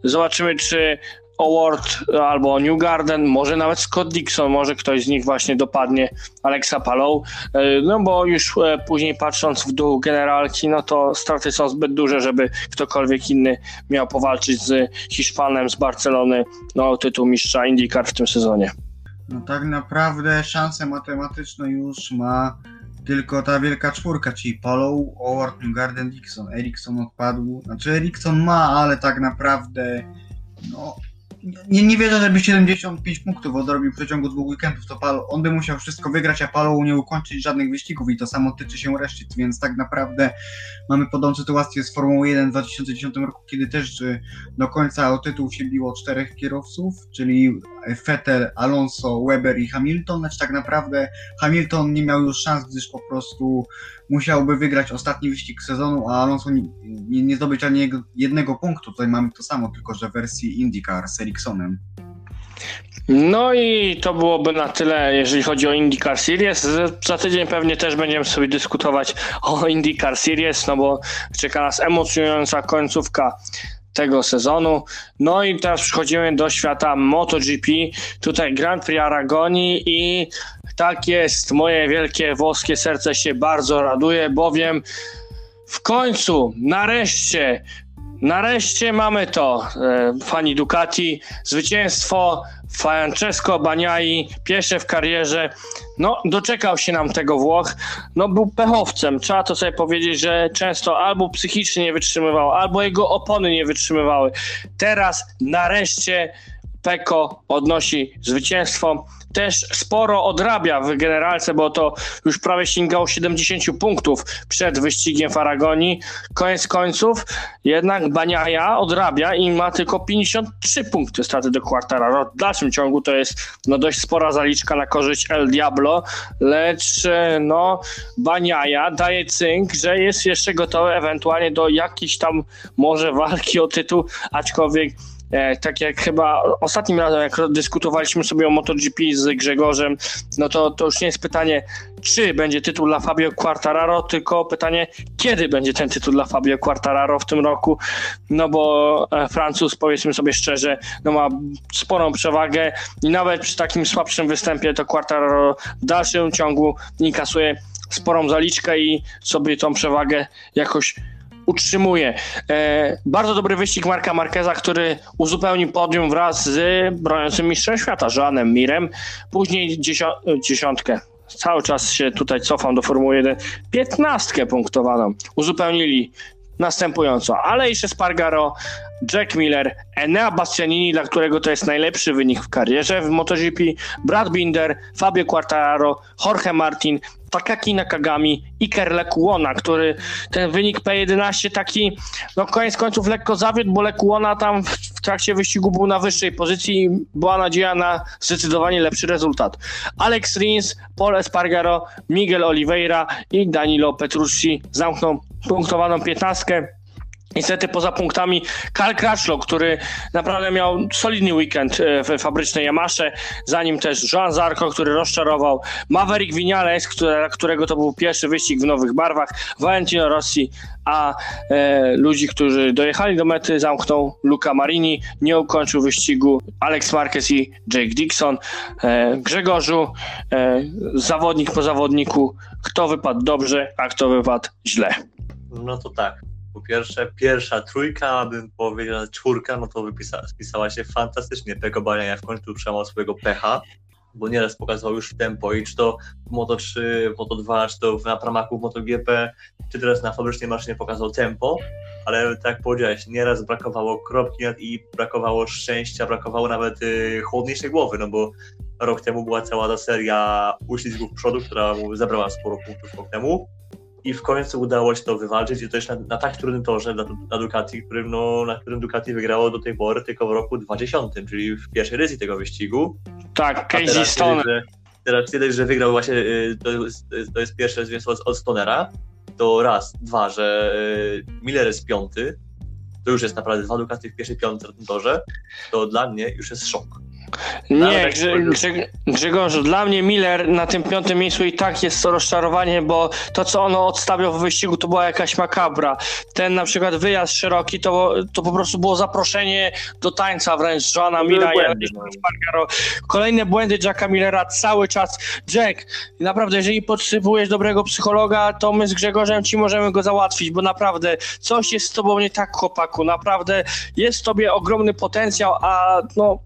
Zobaczymy, czy Award albo New Garden, może nawet Scott Dixon, może ktoś z nich właśnie dopadnie Alexa Palou, e, no bo już e, później patrząc w dół generalki, no to straty są zbyt duże, żeby ktokolwiek inny miał powalczyć z Hiszpanem z Barcelony no, o tytuł mistrza IndyCar w tym sezonie. No tak naprawdę szanse matematyczne już ma tylko ta wielka czwórka, czyli Palou, Howard, New Garden, Dixon. Ericsson odpadł, znaczy Ericsson ma, ale tak naprawdę no nie, nie wierzę, żeby 75 punktów odrobił w przeciągu dwóch weekendów. To Palo, on by musiał wszystko wygrać, a Palou nie ukończyć żadnych wyścigów i to samo tyczy się reszty, więc tak naprawdę mamy podobną sytuację z Formułą 1 w 2010 roku, kiedy też do końca o tytuł się biło czterech kierowców, czyli Vettel, Alonso, Weber i Hamilton, lecz tak naprawdę Hamilton nie miał już szans, gdyż po prostu musiałby wygrać ostatni wyścig sezonu, a Alonso nie, nie, nie zdobyć ani jednego punktu. Tutaj mamy to samo, tylko że w wersji IndyCar z Ericssonem. No i to byłoby na tyle, jeżeli chodzi o IndyCar Series. Za tydzień pewnie też będziemy sobie dyskutować o IndyCar Series, no bo czeka nas emocjonująca końcówka tego sezonu. No i teraz przechodzimy do świata MotoGP. Tutaj Grand Prix Aragonii i tak jest, moje wielkie włoskie serce się bardzo raduje, bowiem w końcu, nareszcie, nareszcie mamy to. E, fani Ducati, zwycięstwo Francesco Baniai, pierwsze w karierze. No, doczekał się nam tego Włoch. No, był pechowcem. Trzeba to sobie powiedzieć, że często albo psychicznie nie wytrzymywał, albo jego opony nie wytrzymywały. Teraz nareszcie Peko odnosi zwycięstwo też sporo odrabia w generalce, bo to już prawie sięgało 70 punktów przed wyścigiem w Aragonii. Koniec końców jednak Baniaja odrabia i ma tylko 53 punkty straty do Quartararo. W dalszym ciągu to jest no, dość spora zaliczka na korzyść El Diablo, lecz no, Baniaja daje cynk, że jest jeszcze gotowy ewentualnie do jakiejś tam może walki o tytuł, aczkolwiek tak jak chyba ostatnim razem, jak dyskutowaliśmy sobie o MotoGP z Grzegorzem, no to, to już nie jest pytanie, czy będzie tytuł dla Fabio Quartararo, tylko pytanie, kiedy będzie ten tytuł dla Fabio Quartararo w tym roku, no bo e, Francuz, powiedzmy sobie szczerze, no ma sporą przewagę i nawet przy takim słabszym występie to Quartararo w dalszym ciągu inkasuje sporą zaliczkę i sobie tą przewagę jakoś utrzymuje. E, bardzo dobry wyścig Marka Marqueza, który uzupełnił podium wraz z broniącym mistrzem świata, Joanem Mirem. Później dziesiątkę cały czas się tutaj cofam do Formuły 1, 15 punktowaną uzupełnili następująco Aleix Spargaro, Jack Miller, Enea Bastianini, dla którego to jest najlepszy wynik w karierze w MotoGP, Brad Binder, Fabio Quartararo, Jorge Martin, Takaki Nakagami, Iker Lekuona, który ten wynik P11 taki, no koniec końców lekko zawiódł, bo Lekuona tam w trakcie wyścigu był na wyższej pozycji i była nadzieja na zdecydowanie lepszy rezultat. Alex Rins, Paul Espargaro, Miguel Oliveira i Danilo Petrucci zamkną punktowaną piętnastkę. Niestety poza punktami Karl Crutchlow, który naprawdę miał solidny weekend e, w fabrycznej Yamasze, za nim też Joan Zarco, który rozczarował, Maverick Vinales, które, którego to był pierwszy wyścig w nowych barwach, Valentino Rossi, a e, ludzi, którzy dojechali do mety zamknął Luca Marini, nie ukończył wyścigu Alex Marquez i Jake Dixon. E, Grzegorzu, e, zawodnik po zawodniku, kto wypadł dobrze, a kto wypadł źle? No to tak. Po pierwsze, pierwsza trójka, bym powiedział czwórka, no to wypisa, spisała się fantastycznie. Peko Bania w końcu przełamał swojego pecha, bo nieraz pokazał już tempo i czy to w Moto3, w Moto2, czy to na pramaku w MotoGP, czy teraz na fabrycznej maszynie pokazał tempo, ale tak jak powiedziałeś, nieraz brakowało kropki i brakowało szczęścia, brakowało nawet y, chłodniejszej głowy, no bo rok temu była cała ta seria uślizgów przodu, która mu zabrała sporo punktów rok temu i w końcu udało się to wywalczyć i to jeszcze na, na tak trudnym torze dla, dla Ducati, którym, no, na którym Ducati wygrało do tej pory tylko w roku 2000, czyli w pierwszej edycji tego wyścigu. Tak, Casey teraz Stone. widać, że- Teraz widać, że wygrał właśnie, y, to jest, to jest pierwsze zwycięstwo od, od Stonera, to raz, dwa, że y, Miller jest piąty, to już jest naprawdę dwa Ducati w pierwszej piątce na tym torze, to dla mnie już jest szok. Nie, Grze, Grzegorzu, dla mnie Miller na tym piątym miejscu i tak jest to rozczarowanie, bo to, co ono odstawiał w wyścigu, to była jakaś makabra. Ten na przykład wyjazd szeroki, to, to po prostu było zaproszenie do tańca wręcz były Mira i no. Kolejne błędy Jacka Millera cały czas. Jack, naprawdę, jeżeli potrzebujesz dobrego psychologa, to my z Grzegorzem ci możemy go załatwić, bo naprawdę coś jest z tobą nie tak, chłopaku. Naprawdę jest w tobie ogromny potencjał, a no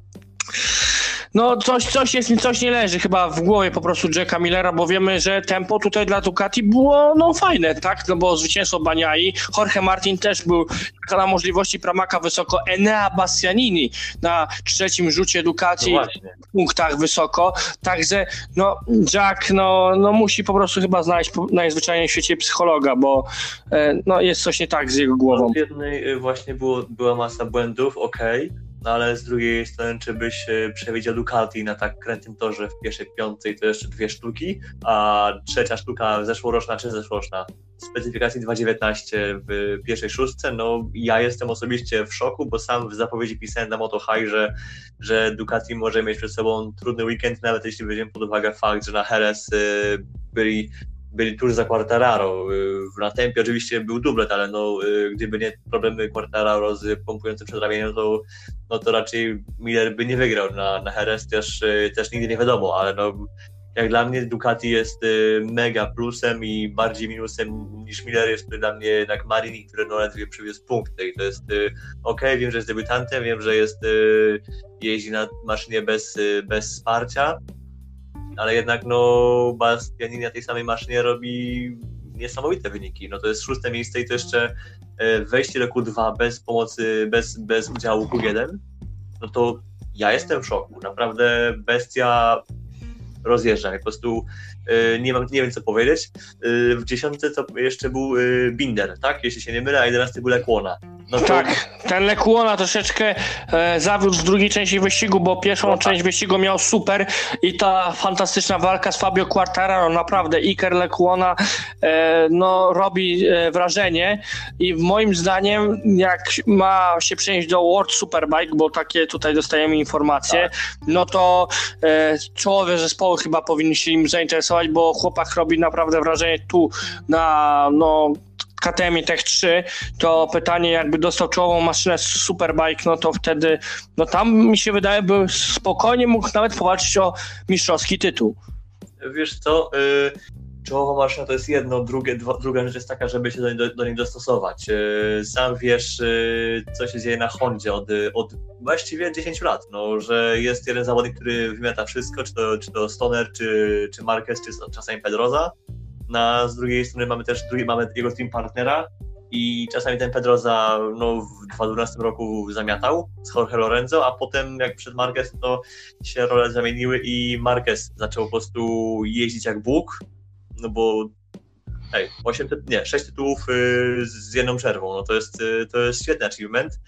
no coś, coś jest, coś nie leży chyba w głowie po prostu Jacka Millera, bo wiemy, że tempo tutaj dla Ducati było no fajne, tak? No bo zwycięstwo Baniai, Jorge Martin też był na możliwości Pramaka wysoko, Enea Bastianini na trzecim rzucie No Ducati właśnie. w punktach wysoko, także no Jack no, no musi po prostu chyba znaleźć najzwyczajniej w świecie psychologa, bo e, no jest coś nie tak z jego głową. Z jednej y, właśnie było, była masa błędów, okej, no ale z drugiej strony, czy byś y, przewidział Ducati na tak krętym torze w pierwszej piątej, to jeszcze dwie sztuki, a trzecia sztuka zeszłoroczna czy zeszłoroczna? Specyfikacji 2.19 w pierwszej szóstce, no ja jestem osobiście w szoku, bo sam w zapowiedzi pisałem na Moto High, że, że Ducati może mieć przed sobą trudny weekend, nawet jeśli weźmiemy pod uwagę fakt, że na Jerez y, byli byli tuż za Quartararo. Y, Na tempie oczywiście był dublet, ale no, y, gdyby nie problemy Quartararo z pompującym przedramieniem, to, no to raczej Miller by nie wygrał na, na Jerez, też, y, też nigdy nie wiadomo, ale no, jak dla mnie Ducati jest mega plusem i bardziej minusem niż Miller jest dla mnie jednak Marini, który no ledwie przywiózł punkty i to jest okej, wiem, że jest debiutantem, wiem, że jest jeździ na maszynie bez, bez wsparcia, ale jednak no Bastianini na tej samej maszynie robi niesamowite wyniki. No to jest szóste miejsce i to jeszcze e, wejście do Q2 bez pomocy, bez, bez udziału Q1, no to ja jestem w szoku. Naprawdę bestia rozjeżdża. Po prostu e, nie, mam, nie wiem co powiedzieć. E, W dziesiątce to jeszcze był Binder, tak? Jeśli się nie mylę, a jedenasty był Lekłona. No to, Tak, ten Lekuona troszeczkę e, zawiódł w drugiej części wyścigu, bo pierwszą No tak. część wyścigu miał super i ta fantastyczna walka z Fabio Quartararo, naprawdę Iker Lekuona e, no, robi e, wrażenie i moim zdaniem jak ma się przenieść do World Superbike, bo takie tutaj dostajemy informacje, Tak. no to e, czołowe zespoły chyba powinny się nim zainteresować, bo chłopak robi naprawdę wrażenie tu na no, KTM Tech 3, to pytanie jakby dostał czołową maszynę Superbike, no to wtedy, no tam mi się wydaje, by spokojnie mógł nawet powalczyć o mistrzowski tytuł. wiesz co, y, czołowa maszyna to jest jedno, drugie, dwa, druga rzecz jest taka, żeby się do, do, do niej dostosować. E, sam wiesz, e, co się dzieje na Hondzie od, od właściwie 10 lat, no, że jest jeden zawodnik, który wymiata wszystko, czy to, czy to Stoner, czy, czy Marquez, czy czasami Pedroza. Na z drugiej strony mamy też drugi, mamy jego team partnera, i czasami ten Pedroza no, w 2012 roku zamiatał z Jorge Lorenzo, a potem jak przed Marquez to się role zamieniły i Marquez zaczął po prostu jeździć jak Bóg, no bo hej, 8, nie, 6 tytułów y, z jedną przerwą, no to jest, y, to jest świetny achievement.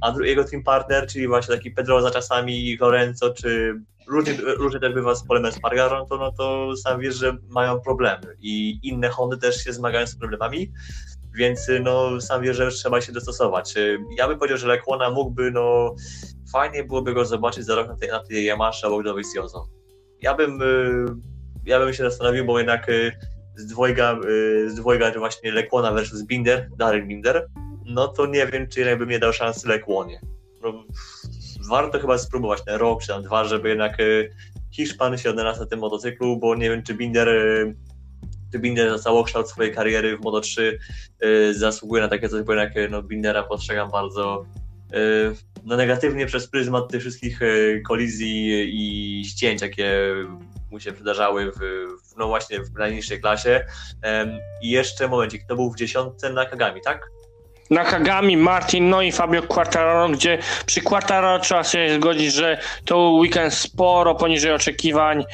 A jego team partner, czyli właśnie taki Pedroza czasami, Lorenzo, czy różnie, różnie też bywa z Polem Espargarą, to, no to sam wiesz, że mają problemy i inne Hondy też się zmagają z problemami, więc no sam wiesz, że trzeba się dostosować. Ja bym powiedział, że Lekłona mógłby, no fajnie byłoby go zobaczyć za rok na tej, na tej Yamasze obok Dovizioso. Ja bym ja bym się zastanowił, bo jednak y, z dwojga, y, z dwojga właśnie Lekłona versus Binder, Darren Binder, no to nie wiem, czy jednak bym nie dał szansy Lekłonie. No, warto chyba spróbować ten rok czy tam dwa, żeby jednak y, Hiszpan się odnalazł na tym motocyklu, bo nie wiem, czy Binder czy Binder za całokształt swojej kariery w Moto3 zasługuje na takie coś, bo jednak no, Bindera postrzegam bardzo no, negatywnie przez pryzmat tych wszystkich kolizji i ścięć, jakie mu się wydarzały w, w no właśnie w najniższej klasie. I jeszcze momencik, to był w dziesiątce na Kagami, tak? Na Kagami, Martin, no i Fabio Quartararo, gdzie przy Quartararo trzeba się zgodzić, że to weekend sporo poniżej oczekiwań.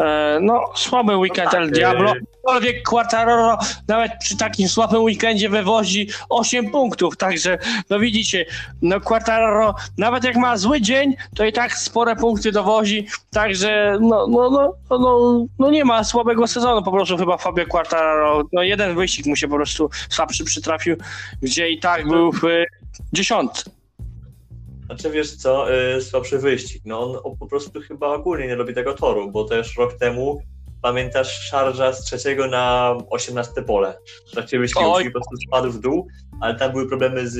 E, no, słaby weekend no tak, El Diablo, e, aczkolwiek Quartararo nawet przy takim słabym weekendzie wywozi 8 punktów, także no widzicie, no Quartararo nawet jak ma zły dzień, to i tak spore punkty dowozi, także no, no, no, no, no nie ma słabego sezonu po prostu chyba Fabio Quartararo, no jeden wyścig mu się po prostu słabszy przytrafił, gdzie i tak był w dziesiątce. Znaczy wiesz co, yy, słabszy wyścig. No on, po prostu chyba ogólnie nie lubi tego toru, bo też rok temu pamiętasz szarża z trzeciego na osiemnaste pole. W trakcie wyścigu po prostu spadł w dół, ale tam były problemy z,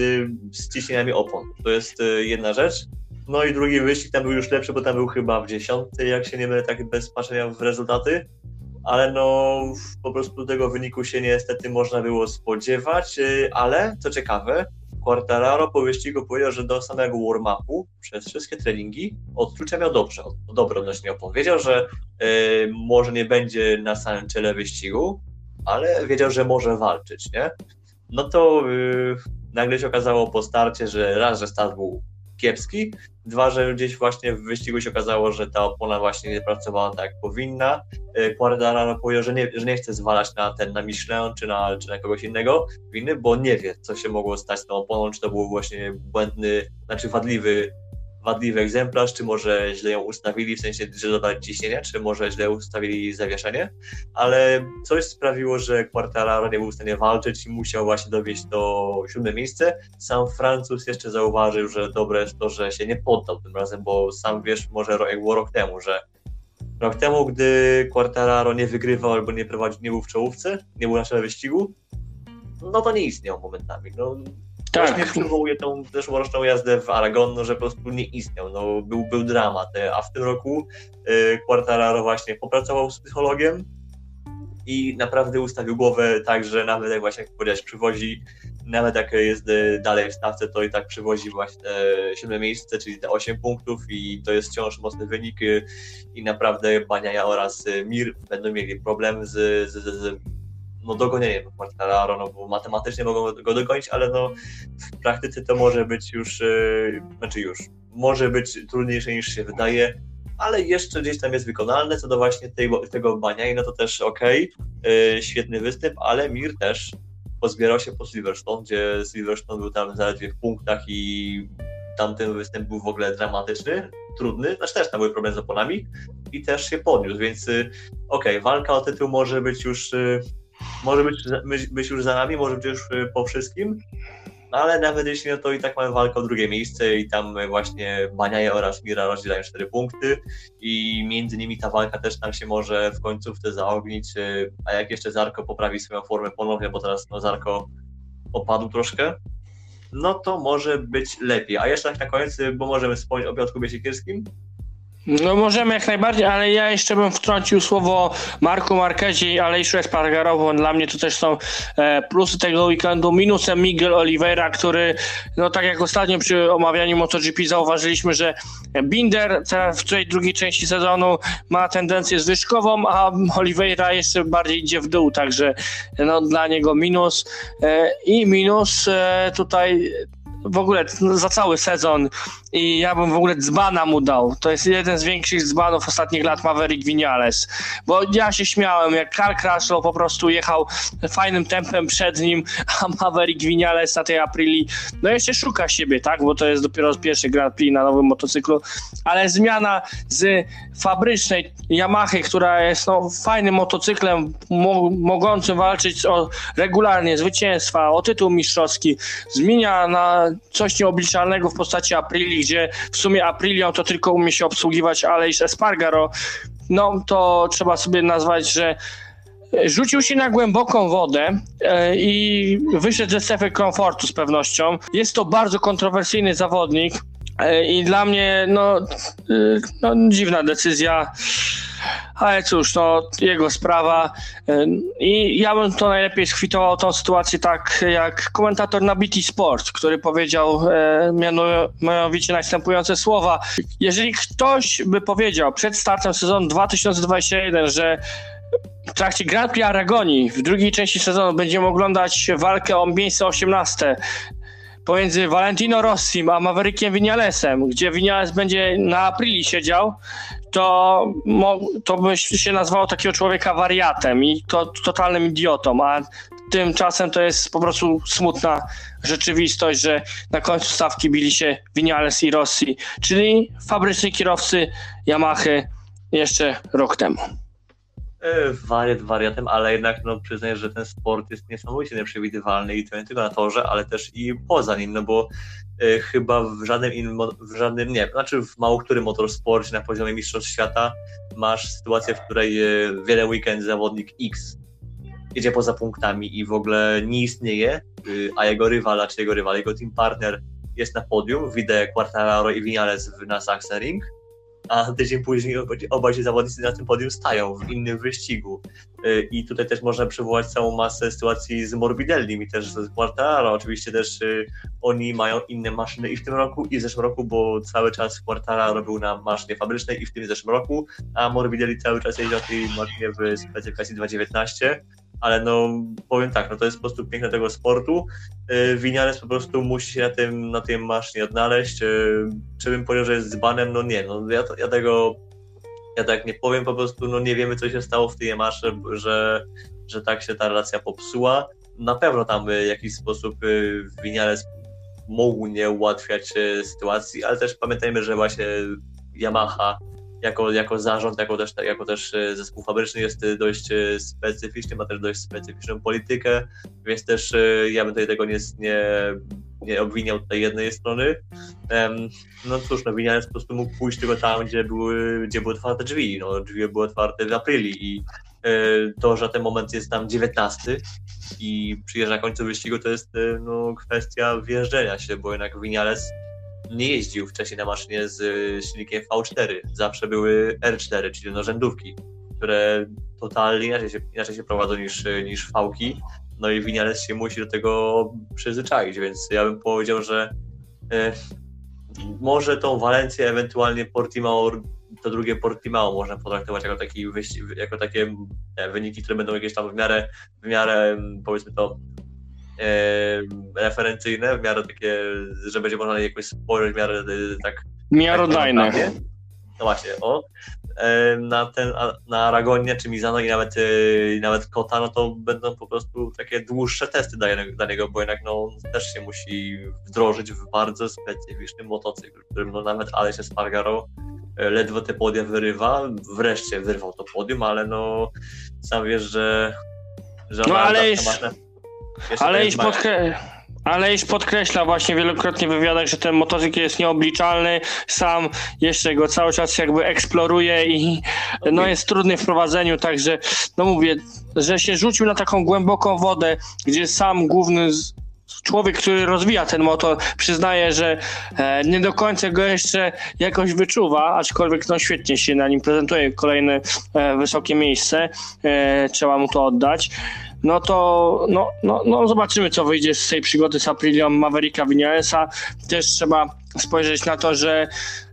z ciśnieniami opon. To jest yy, jedna rzecz. No i drugi wyścig tam był już lepszy, bo tam był chyba w dziesiąty, jak się nie mylę, tak bez patrzenia w rezultaty. Ale no po prostu tego wyniku się niestety można było spodziewać, yy, ale co ciekawe, Quartararo po wyścigu powiedział, że do samego warm-upu przez wszystkie treningi odczucia miał dobrze, dobre odnośnie opon. Że y, może nie będzie na samym czele wyścigu, ale wiedział, że może walczyć, nie? No to y, nagle się okazało po starcie, że raz, że start był kiepski, dwa, że gdzieś właśnie w wyścigu się okazało, że ta opona właśnie nie pracowała tak jak powinna. E, Quartararo powiedział, że nie, że nie chce zwalać na ten, na Michelin czy na, czy na kogoś innego winy, bo nie wie, co się mogło stać z tą oponą, czy to był właśnie błędny, znaczy wadliwy wadliwy egzemplarz, czy może źle ją ustawili, w sensie, że dodali ciśnienia, czy może źle ustawili zawieszenie, ale coś sprawiło, że Quartararo nie był w stanie walczyć i musiał właśnie dowieść do siódme miejsce. Sam Francuz jeszcze zauważył, że dobre jest to, że się nie poddał tym razem, bo sam wiesz, może jak było rok temu, że rok temu, gdy Quartararo nie wygrywał albo nie prowadził, nie był w czołówce, nie był na czele wyścigu, no to nie istniał momentami. No, tak. Właśnie przywołuję tą zeszłoroczną jazdę w Aragon, no, że po prostu nie istniał, no, był, był dramat, a w tym roku y, Quartararo właśnie popracował z psychologiem i naprawdę ustawił głowę tak, że nawet jak właśnie jak powiedziałeś, przywozi, nawet jak jest y, dalej w stawce, to i tak przywozi właśnie te siódme miejsce, czyli te 8 punktów i to jest wciąż mocny wynik i naprawdę Baniaja oraz Mir będą mieli problem z, z, z no, dogonieniem Quartararo, no bo matematycznie mogą go dogonić, ale no, w praktyce to może być już, yy, znaczy już, może być trudniejsze niż się wydaje, ale jeszcze gdzieś tam jest wykonalne, co do właśnie tego, tego bania i no to też okej, okay, yy, świetny występ, ale Mir też pozbierał się po Silverstone, gdzie Silverstone był tam zaledwie w punktach i tamten występ był w ogóle dramatyczny, trudny, znaczy też tam były problemy z oponami i też się podniósł, więc yy, okej, okay, walka o tytuł może być już yy, może być, być już za nami, może być już y, po wszystkim, no ale nawet jeśli no to i tak mamy walkę o drugie miejsce i tam właśnie Baniaje oraz Mira rozdzielają cztery punkty. I między nimi ta walka też tam się może w końcówce zaognić, y, a jak jeszcze Zarko poprawi swoją formę ponownie, bo teraz no Zarko opadł troszkę, no to może być lepiej. A jeszcze tak na koniec, y, bo możemy wspomnieć o Piotrku Biesiekirskim, No możemy jak najbardziej, ale ja jeszcze bym wtrącił słowo Marku Marquezi i Alejszu Espargarowo. Dla mnie to też są e, plusy tego weekendu. Minusem Miguel Oliveira, który, no tak jak ostatnio przy omawianiu MotoGP zauważyliśmy, że Binder w tej drugiej części sezonu ma tendencję zwyżkową, a Oliveira jeszcze bardziej idzie w dół, także no, dla niego minus. E, I minus e, tutaj w ogóle za cały sezon i ja bym w ogóle dzbana mu dał. To jest jeden z większych dzbanów ostatnich lat Maverick Vinales, bo ja się śmiałem, jak Karl Kraslow po prostu jechał fajnym tempem przed nim, a Maverick Vinales na tej Aprili, no jeszcze szuka siebie, tak, bo to jest dopiero pierwszy Grand Prix na nowym motocyklu, ale zmiana z fabrycznej Yamahy, która jest no, fajnym motocyklem, mo mogącym walczyć o regularnie zwycięstwa, o tytuł mistrzowski, zmienia na coś nieobliczalnego w postaci Aprili, gdzie w sumie Aprilią to tylko umie się obsługiwać Aleix Espargaro, no to trzeba sobie nazwać, że rzucił się na głęboką wodę e, i wyszedł ze strefy komfortu z pewnością. Jest to bardzo kontrowersyjny zawodnik i dla mnie no, e, no dziwna decyzja. Ale cóż, to jego sprawa. I ja bym to najlepiej skwitował tą sytuację tak jak komentator na BT Sport, który powiedział mianowicie następujące słowa. Jeżeli ktoś by powiedział przed startem sezonu 2021, że w trakcie Grand Prix Aragonii w drugiej części sezonu będziemy oglądać walkę o miejsce 18 pomiędzy Valentino Rossim a Maverickiem Vinalesem, gdzie Vinales będzie na Aprili siedział, to, to by się nazwało takiego człowieka wariatem i to totalnym idiotą, a tymczasem to jest po prostu smutna rzeczywistość, że na końcu stawki bili się Vinales i Rossi, czyli fabryczni kierowcy Yamahy jeszcze rok temu. E, wariat wariatem, ale jednak no, przyznaję, że ten sport jest niesamowicie nieprzewidywalny i to nie tylko na torze, ale też i poza nim, no bo y, chyba w żadnym innym, w żadnym, nie, znaczy w mało którym motorsporcie na poziomie mistrzostw świata masz sytuację, w której y, wiele weekend zawodnik X idzie poza punktami i w ogóle nie istnieje, a jego rywala, czy jego rywal, jego team partner jest na podium, widzę Quartararo i Vinales na Sachsenring, a tydzień później obaj ci zawodnicy na tym podium stają w innym wyścigu. Y, I tutaj też można przywołać całą masę sytuacji z Morbidellim i też z Quartararo. Oczywiście też y, oni mają inne maszyny i w tym roku, i w zeszłym roku, bo cały czas Quartararo był na maszynie fabrycznej i w tym zeszłym roku, a Morbidelli cały czas jeździł na tej maszynie w specyfikacji 2.19 ale no powiem tak, no to jest po prostu piękne tego sportu. Y, Winiales po prostu musi się na tym, na tym maszynie odnaleźć. Y, czy bym powiedział, że jest dzbanem? No nie, no ja, ja tego ja tak nie powiem, po prostu no nie wiemy, co się stało w tej maszy, że, że tak się ta relacja popsuła. Na pewno tam w jakiś sposób Winiales mógł nie ułatwiać sytuacji, ale też pamiętajmy, że właśnie Yamaha jako, jako zarząd, jako też, jako też e, zespół fabryczny jest e, dość e, specyficzny, ma też dość specyficzną politykę, więc też ja bym tutaj tego nie, nie, nie obwiniał tutaj jednej strony. No cóż, no po prostu mógł pójść tylko tam, gdzie były, gdzie były otwarte drzwi. No, drzwi były otwarte w aprili i to, że ten moment jest tam 19 i przyjeżdża na końcu wyścigu, to jest no, kwestia wjeżdżenia się, bo jednak Winiales nie jeździł wcześniej na maszynie z silnikiem V4. Zawsze były R4, czyli narzędówki, które totalnie inaczej się, inaczej się prowadzą niż, niż V-ki. No i Vinales się musi do tego przyzwyczaić, więc ja bym powiedział, że e, może tą Walencję, ewentualnie Portimao, to drugie Portimao można potraktować jako, taki jako takie wyniki, które będą jakieś tam w miarę, w miarę powiedzmy to referencyjne, w miarę takie, że będzie można jakoś spojrzeć w miarę e, tak... Miarodajne. Tak no właśnie, o. Na ten, na Aragonie czy Mizano i nawet, e, nawet Kota, no to będą po prostu takie dłuższe testy dla, niego, bo jednak no, też się musi wdrożyć w bardzo specyficzny motocykl, którym no, nawet Alex Espargaro e, ledwo te podia wyrywa, wreszcie wyrwał to podium, ale no sam wiesz, że, że no ale Ale iż, podkre... ale iż podkreśla właśnie wielokrotnie w wywiadach, że ten motocykl jest nieobliczalny, sam jeszcze go cały czas jakby eksploruje i no jest trudny w prowadzeniu, także no mówię, że się rzucił na taką głęboką wodę, gdzie sam główny człowiek, który rozwija ten motor, przyznaje, że e, nie do końca go jeszcze jakoś wyczuwa, aczkolwiek no świetnie się na nim prezentuje. Kolejne e, wysokie miejsce, e, trzeba mu to oddać. No to no, no, no zobaczymy, co wyjdzie z tej przygody z Aprilią Mavericka Vinalesa. Też trzeba spojrzeć na to, że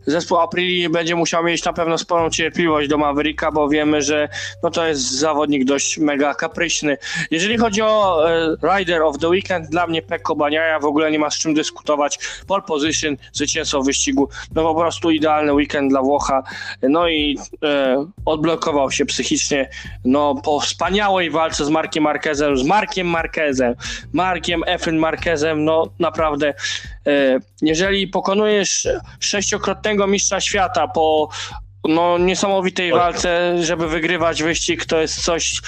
zespół Aprili będzie musiał mieć na pewno sporą cierpliwość do Mavericka, bo wiemy, że no to jest zawodnik dość mega kapryśny. Jeżeli chodzi o e, Rider of the Weekend, dla mnie Pekko Baniaja w ogóle nie ma z czym dyskutować. Pole position, zwycięstwo wyścigu, no po prostu idealny weekend dla Włocha. No i e, odblokował się psychicznie no po wspaniałej walce z Markiem Marquezem, z Markiem Marquezem, Markiem Efren Marquezem, no naprawdę jeżeli pokonujesz sześciokrotnego mistrza świata po no, niesamowitej walce, żeby wygrywać wyścig, to jest coś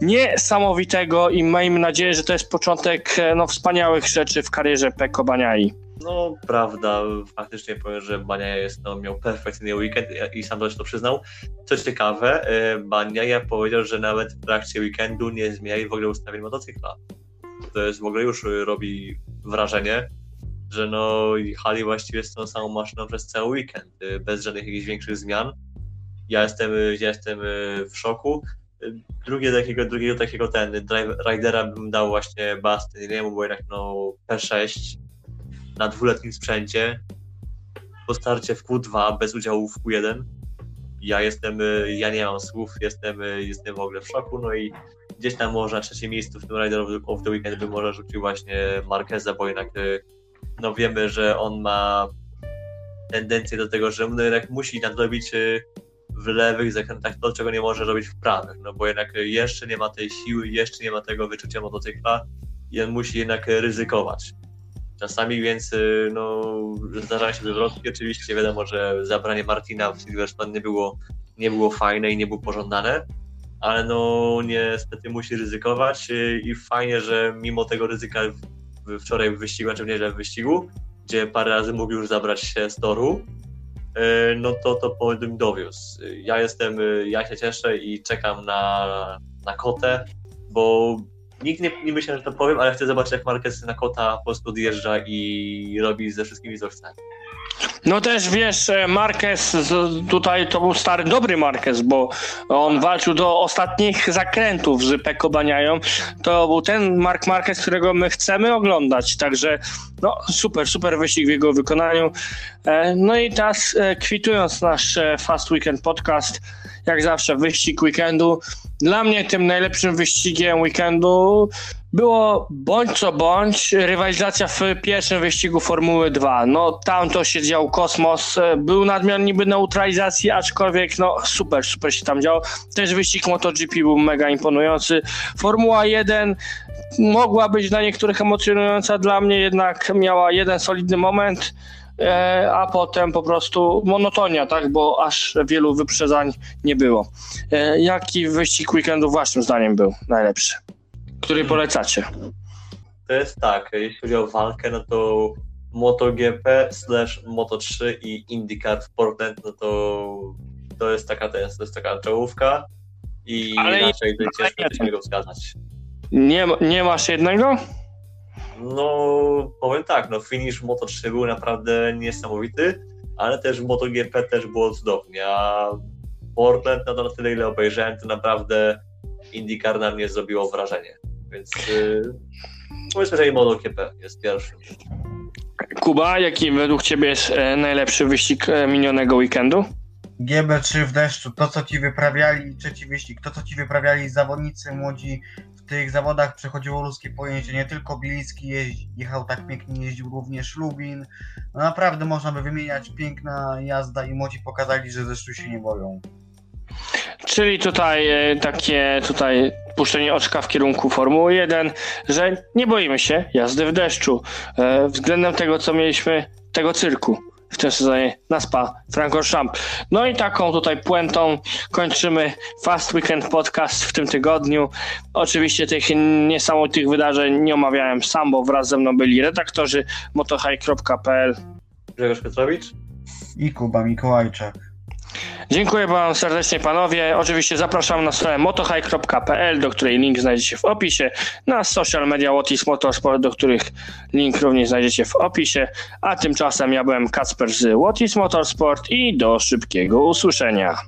niesamowitego i miejmy nadzieję, że to jest początek e, no, wspaniałych rzeczy w karierze Peko Baniai. No, prawda, faktycznie powiem, że Baniaja jest, no, miał perfekcyjny weekend i sam też to przyznał. Co ciekawe, e, Baniaja powiedział, że nawet w trakcie weekendu nie zmieniali w ogóle ustawień motocykla. To jest w ogóle już robi wrażenie, że no jechali właściwie z tą samą maszyną przez cały weekend, y, bez żadnych jakichś większych zmian. Ja jestem, y, ja jestem y, w szoku. Drugie takiego, drugiego takiego ten, Ridera bym dał właśnie Bastyniemu, bo jednak no P6 na dwuletnim sprzęcie po starcie w Q2 bez udziału w Q1 ja jestem, ja nie mam słów, jestem, jestem w ogóle w szoku, no i gdzieś tam może na trzecie miejscu w tym Rider of the Weekend bym może rzucił właśnie Marqueza, bo jednak no wiemy, że on ma tendencję do tego, że no jednak musi nadrobić y, w lewych zakrętach to, czego nie może robić w prawych, no bo jednak jeszcze nie ma tej siły, jeszcze nie ma tego wyczucia motocykla i on musi jednak ryzykować. Czasami więc y, no, zdarzają się wywrotki, oczywiście wiadomo, że zabranie Martina w Silverstone nie było, nie było fajne i nie było pożądane, ale no niestety musi ryzykować y, i fajnie, że mimo tego ryzyka wczoraj w wyścigu, czy w niedzielę w wyścigu, gdzie parę razy mógł już zabrać się z toru, e, no to to powiem dowiózł. Ja jestem, e, ja się cieszę i czekam na, na kotę, bo nikt nie, nie myślał, że to powiem, ale chcę zobaczyć jak Marquez na kota po prostu odjeżdża i robi ze wszystkimi chce. No też wiesz, e, Marquez tutaj to był stary, dobry Marquez, bo on walczył do ostatnich zakrętów z Peko Baniają. To był ten Mark Marquez, którego my chcemy oglądać, także no super, super wyścig w jego wykonaniu. E, no i teraz e, kwitując nasz Fast Weekend podcast, jak zawsze wyścig weekendu. Dla mnie tym najlepszym wyścigiem weekendu było bądź co bądź rywalizacja w pierwszym wyścigu Formuły 2. No tam to się dział kosmos, był nadmiar niby neutralizacji, aczkolwiek no super, super się tam działo. Też wyścig MotoGP był mega imponujący. Formuła 1 mogła być dla niektórych emocjonująca, dla mnie jednak miała jeden solidny moment e, a potem po prostu monotonia, tak, bo aż wielu wyprzedań nie było. E, jaki wyścig weekendu waszym zdaniem był najlepszy? który polecacie? To jest tak, jeśli chodzi o walkę, no to MotoGP slash Moto3 i IndyCar w Portland, no to to jest taka, to jest, to jest taka czołówka i Ale inaczej to ciężko go wskazać. Nie, nie masz jednego? No, powiem tak, no finish Moto3 był naprawdę niesamowity, ale też MotoGP też było cudownie, a Portland, no to na tyle ile obejrzałem, to naprawdę IndyCar na mnie zrobiło wrażenie. Więc yy, powiedzmy, że i MotoGP jest pierwszym. Kuba, jaki według Ciebie jest e, najlepszy wyścig e, minionego weekendu? GB3 w deszczu, to co Ci wyprawiali, trzeci wyścig, to co Ci wyprawiali zawodnicy młodzi w tych zawodach przechodziło ludzkie pojęcie, nie tylko Bilicki jeździ, jechał tak pięknie, jeździł również Lubin, no naprawdę można by wymieniać, piękna jazda i młodzi pokazali, że deszczu się nie boją. Czyli tutaj e, takie tutaj puszczenie oczka w kierunku Formuły 1, że nie boimy się jazdy w deszczu e, względem tego, co mieliśmy, tego cyrku w tym sezonie na Spa Francorchamps. No i taką tutaj puentą kończymy Fast Weekend Podcast w tym tygodniu. Oczywiście tych niesamowitych wydarzeń nie omawiałem sam, bo wraz ze mną byli redaktorzy motohaj.pl Grzegorz Piotrowicz i Kuba Mikołajczak. Dziękuję wam serdecznie panowie. Oczywiście zapraszam na stronę motohike.pl, do której link znajdziecie w opisie, na social media Otis Motorsport, do których link również znajdziecie w opisie, a tymczasem ja byłem Kacper z Otis Motorsport i do szybkiego usłyszenia.